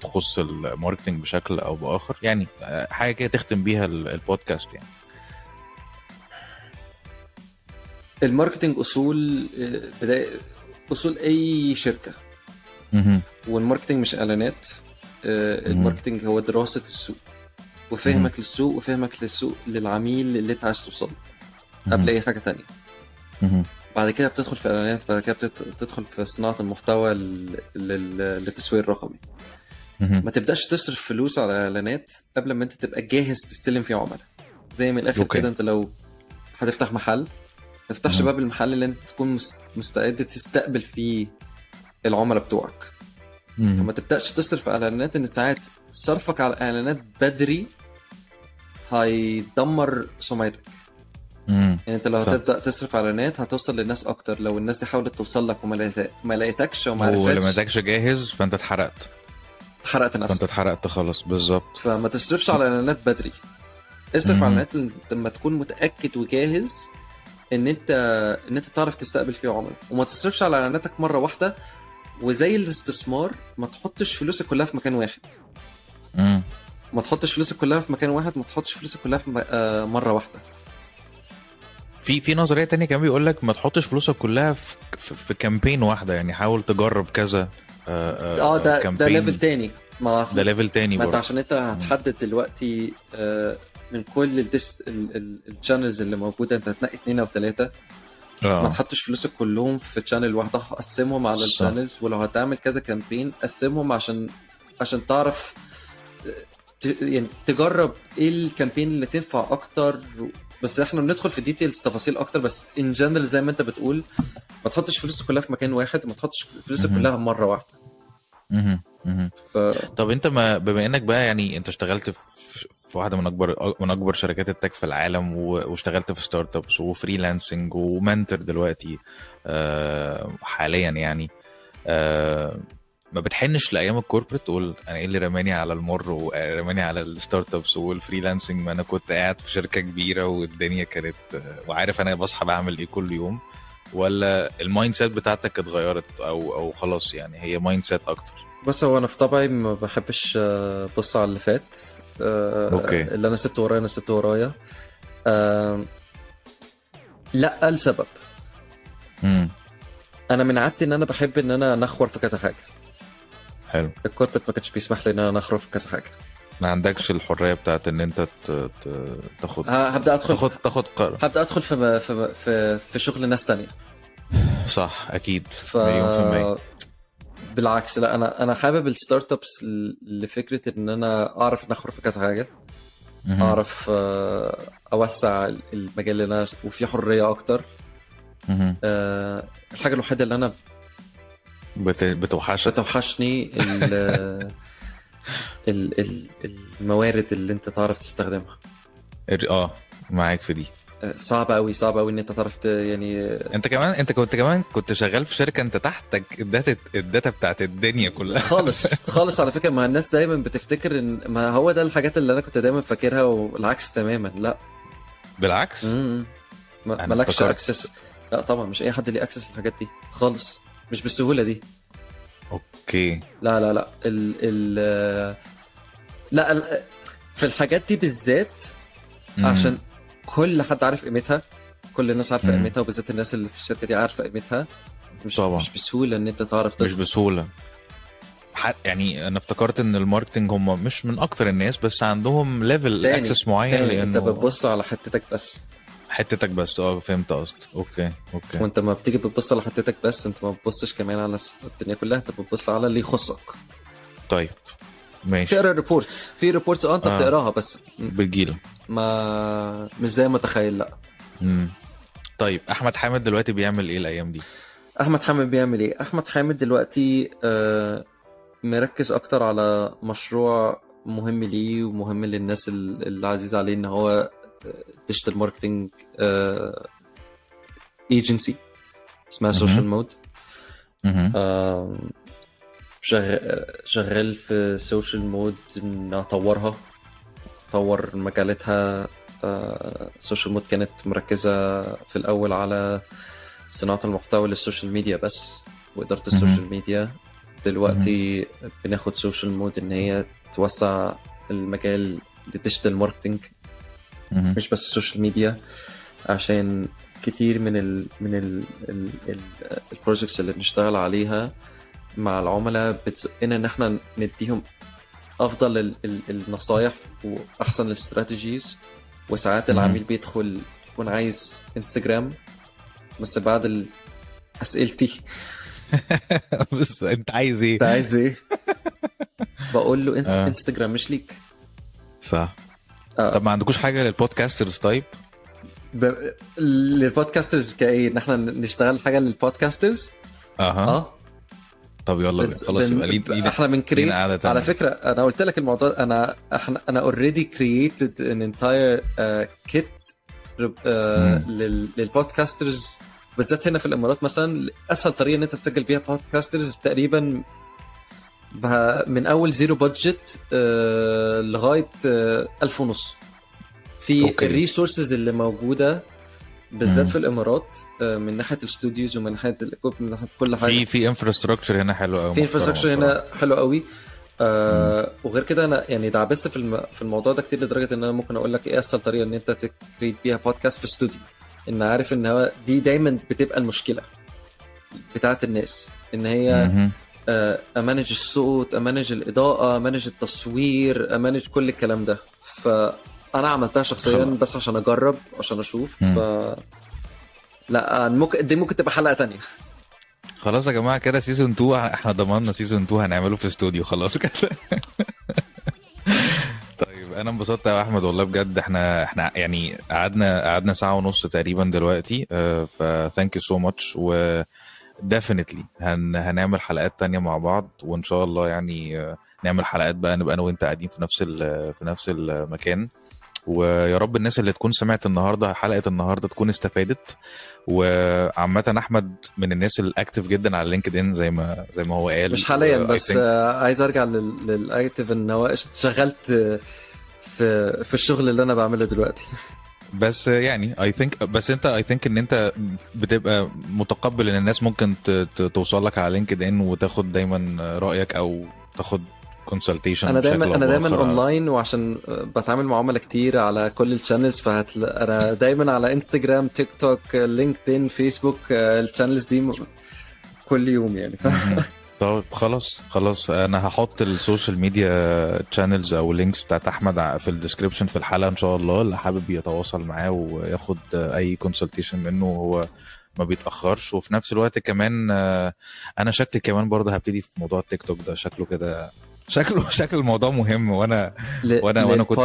تخص ال marketing بشكل أو بآخر. يعني آه، حاجة كده تختم بيها ال- البودكاست يعني. ال marketing أصول آه، بدايه أصول أي شركة. وال marketing مش إعلانات آه، ال marketing هو دراسة السوق. وفهمك للسوق وفهمك للسوق للعميل اللي أنت عايز توصل قبل أي حاجة تانية. بعد كده بتدخل في إعلانات بعد كده بتدخل في صناعة المحتوى لل- لل- للتسويق الرقمي. ما تبدأش تصرف فلوس على إعلانات قبل ما أنت تبقى جاهز تستلم فيه عملاء زي من الآخر. كده أنت لو هتفتح محل ما تفتحش. باب المحل اللي أنت تكون مس- مستعد تستقبل فيه العملاء بتوعك. فما تبدأش تصرف على إعلانات إن ساعات صرفك على إعلانات بدري هيدمر سمعتك مهم. يعني انت لو صح. هتبدأ تصرف على اعلانات هتوصل للناس أكتر. لو الناس دي حاولت توصل لك وما لقيت- ما لقيتكش وما ولما عرفتش. اداكش جاهز فأنت اتحرقت. حرقت فأنت نفسك اتحرقت خلاص بالظبط. فما تصرفش على اعلانات بدري. اصرف مم. على اعلانات لما تكون متأكد وجاهز إن انت إن أنت تعرف تستقبل فيه عملاء. وما تصرفش على اعلاناتك مرة واحدة. وزي الاستثمار ما تحطش فلوسك كلها في مكان واحد. مم. ما تحطش فلوسك كلها في مكان واحد ما تحطش فلوسك كلها في آه، مرة واحدة. في في نظرية تانية كان بيقول لك ما تحطش فلوسك كلها في في, campaign واحدة يعني حاول تجرب كذا آه آه ده ده campaign. level تاني ما ده level تاني ما انت عشان انت هتحدد دلوقتي آه، من كل ال channels اللي موجودة انت هتنقي اثنين أو ثلاثة ما آه تحطش فلوسك كلهم في channel واحدة قسمهم على. ال channels ولو هتعمل كذا campaign قسمهم عشان عشان تعرف ت- يعني تجرب إيه ال campaign اللي تنفع أكتر بس إحنا بندخل في details تفاصيل أكتر بس in general زي ما أنت بتقول ما تحطش فلوسك كلها في مكان واحد وما تحطش فلوسك. كلها مرة واحدة. ف... طب أنت ما بما إنك بقى يعني أنت اشتغلت في في واحدة من أكبر من أكبر شركات ال tech في العالم واشتغلت في startups و freelancing و mentor دلوقتي آه، حاليا يعني آه، ما بتحنش لأيام ال corporate تقول أنا إيه اللي رماني على المر ورماني على ال startups وال freelancing ما أنا كنت قاعد في شركة كبيرة والدنيا كانت آه، وعارف أنا بصحى بعمل إيه كل يوم. ولا ال mindset بتاعتك اتغيرت أو أو خلاص يعني هي mindset أكتر؟ بص هو أنا في طبعي ما بحبش آه، ابص على اللي فات. آه، أوكي. اللي أنا سبته ورايا أنا سبته ورايا. آه، لأ لسبب. أنا من عادتي إن أنا بحب إن أنا نخور في كذا حاجة. حلو. ال corporate ما كانش بيسمح لي إن أنا نخور في كذا حاجة. ما عندكش الحرية بتاعت إن أنت تاخد هبدأ أدخل تاخد تاخد قرار. هبدأ أدخل في في في, في شغل ناس تانية. صح أكيد. ف مليون في المية. بالعكس لا أنا أنا حابب ال startups لفكرة إن أنا أعرف نخور في كذا حاجة. أعرف آه، أوسع المجال اللي أنا وفي حرية أكتر. آه، الحاجة الوحيدة اللي أنا بت- بتوحشك بتوحشني ال ال ال الموارد اللي انت تعرف تستخدمها. آه معاك في دي. صعب قوي صعب قوي إن انت تعرف يعني انت كمان انت كنت كمان كنت شغال في شركة انت تحتك ال data ال data بتاعت الدنيا كلها. خالص خالص على فكرة ما الناس دايما بتفتكر ان ما هو ده الحاجات اللي أنا كنت دايما فاكرها والعكس تماما لأ. بالعكس؟ مالكش. access. لأ طبعا مش أي حد ليه access للحاجات دي خالص. مش بالسهولة دي أوكي لا لا لا ال ال لا ال- في الحاجات دي بالذات. عشان كل حد عارف قيمتها كل الناس عارفة. قيمتها وبالذات الناس اللي في الشركة دي عارفة قيمتها مش طبعا. مش بسهولة إن أنت تعرف مش تدخل. بسهوله يعني أنا افتكرت إن ال marketing هم مش من أكتر الناس بس عندهم level access معين تاني أنت لأنه بتبص على حتتك بس حتتك بس. آه فهمت قصدي أوكي أوكي. وانت ما بتيجي بتبص على حتتك بس انت ما بتبصش كمان على الدنيا كلها انت بتبص على اللي يخصك. طيب ماشي. تقرأ reports في reports آه انت آه. بتقراها بس. بتجيلك ما مش زي ما تخيل لا. مم. طيب أحمد حامد دلوقتي بيعمل إيه الأيام دي؟ أحمد حامد بيعمل إيه؟ أحمد حامد دلوقتي آه، مركز أكتر على مشروع مهم ليه ومهم للناس ال- اللي عزيز عليه إن هو digital marketing agency اسمها. سوشيال مود. شغال في سوشيال مود إن أطورها. أطور مجالاتها. سوشيال مود كانت مركزة في الأول على صناعة المحتوى لل social media بس وإدارة. ال social media. دلوقتي بناخد سوشيال مود إن هي توسع المجال لل digital marketing مهم. مش بس ال social media عشان كتير من ال من ال ال ال ال projects اللي بنشتغل عليها مع العملاء بتزقنا إن إحنا نديهم أفضل ال ال النصايح وأحسن الاستراتيجيز وساعات مم. العميل بيدخل يكون عايز انستجرام بس بعد أسئلتي بس أنت عايز إيه أنت عايز إيه؟ بقول له إنس... آه. انستجرام مش ليك صح آه. طب ما عندكوش حاجة لل podcasters طيب. ب... لل podcasters كإيه؟ إن إحنا نشتغل حاجة لل podcasters أها. آه. طب يلا خلاص بن- يبقى لينا إحنا قعدة تانية. على فكرة أنا قلت لك الموضوع أنا إحنا أنا already created an entire kit لل podcasters بالذات هنا في الإمارات مثلا أسهل طريقة إن أنت تسجل بيها podcasters تقريبا من أول zero budget لغاية آه، ألف ونص. في. ال resources اللي موجودة بالذات. في الإمارات آه، من ناحية ال studios ومن ناحية ال equip من ناحية كل حاجة. في في infrastructure هنا حلو قوي في infrastructure هنا حلو قوي آه وغير كده أنا يعني دعبست في الم... في الموضوع ده كتير لدرجة إن أنا ممكن أقول لك إيه أسهل طريقة إن أنت ت create بيها بودكاست في استوديو إن عارف إن هو دي دايما بتبقى المشكلة بتاعت الناس. إن هي آه، أمانج الصوت أمانج الإضاءة أمانج التصوير أمانج كل الكلام ده. فأنا عملتها شخصيا. بس عشان أجرب عشان أشوف. ف لا ممكن دي ممكن تبقى حلقة تانية. خلاص يا جماعة كده season 2 إحنا ضمننا season 2 هنعمله في استوديو خلاص كده. طيب أنا انبسطت يا أحمد والله بجد. إحنا إحنا يعني قعدنا قعدنا ساعة ونص تقريبا دلوقتي. ف thank you so much و definitely هن هنعمل حلقات تانية مع بعض وإن شاء الله يعني آه، نعمل حلقات بقى نبقى أنا وأنت قاعدين في نفس ال- في نفس المكان. ويا رب الناس اللي تكون سمعت النهارده حلقة النهارده تكون استفادت. وعامة أحمد من الناس ال active جدا على LinkedIn زي ما زي ما هو قال. مش حاليا بس آه، عايز أرجع لل- لل active إن هو آه، في في الشغل اللي أنا بعمله دلوقتي. بس يعني I think بس انت I think ان انت بتبقى متقبل ان الناس ممكن توصل لك على LinkedIn وتاخد دايما رأيك أو تاخد consultation أنا دايما أنا دايما اونلاين وعشان بتعامل مع عملاء كتير على كل ال channels فهتلاقي أنا دايما على انستجرام تيك توك لينكدإن فيسبوك ال channels دي م- كل يوم يعني. طب خلاص خلاص. أنا هحط ال social media channels أو links بتاعت أحمد في ال description في الحلقة إن شاء الله. اللي حابب يتواصل معاه وياخد أي consultation منه وهو ما بيتأخرش. وفي نفس الوقت كمان آه، أنا شكلي كمان برضه هبتدي في موضوع التيك توك ده. شكله كده شكله شكل الموضوع مهم وأنا ل- وأنا- وأنا كنت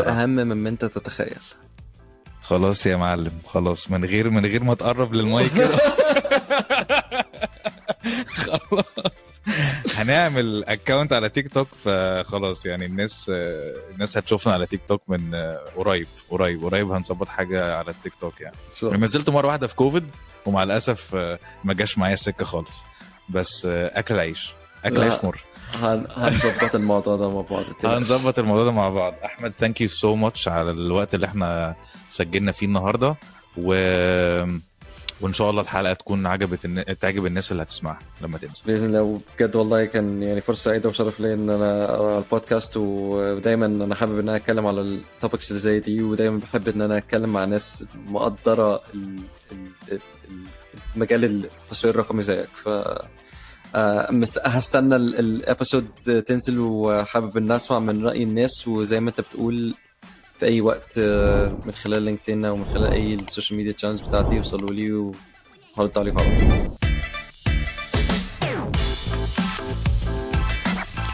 بصراحة. أهم مما أنت تتخيل. خلاص يا معلم. خلاص من غير من غير ما تقرب للمايك كده. خلاص. هنعمل account على تيك توك فخلاص يعني الناس الناس هتشوفنا على تيك توك من قريب قريب قريب هنظبط حاجة على التيك توك يعني أنا نزلت مرة واحدة في كوفيد ومع الأسف ما جاش معايا السكة خالص. بس أكل عيش أكل. عيش مر. هن- هنظبط الموضوع ده مع بعض. هنظبط الموضوع ده مع بعض. أحمد thank you so much على الوقت اللي إحنا سجلنا فيه النهارده. و وإن شاء الله الحلقة تكون عجبت الن- تعجب الناس اللي هتسمعها لما تنزل. بإذن الله. بجد والله كان يعني فرصة سعيدة وشرف ليا إن أنا البودكاست ودايما أنا حابب إن أنا أتكلم على ال topics اللي زي دي ودايما بحب إن أنا أتكلم مع ناس مقدرة ال- ال- ال- المجال التصوير الرقمي زيك. ف آه، هستنى ال- ال episode تنزل وحابب إن أسمع من رأي الناس وزي ما أنت بتقول في أي وقت آه، من خلال لينكدين أو من خلال أي ال social media channels بتاعتي يوصلوا لي وهرد عليكم على طول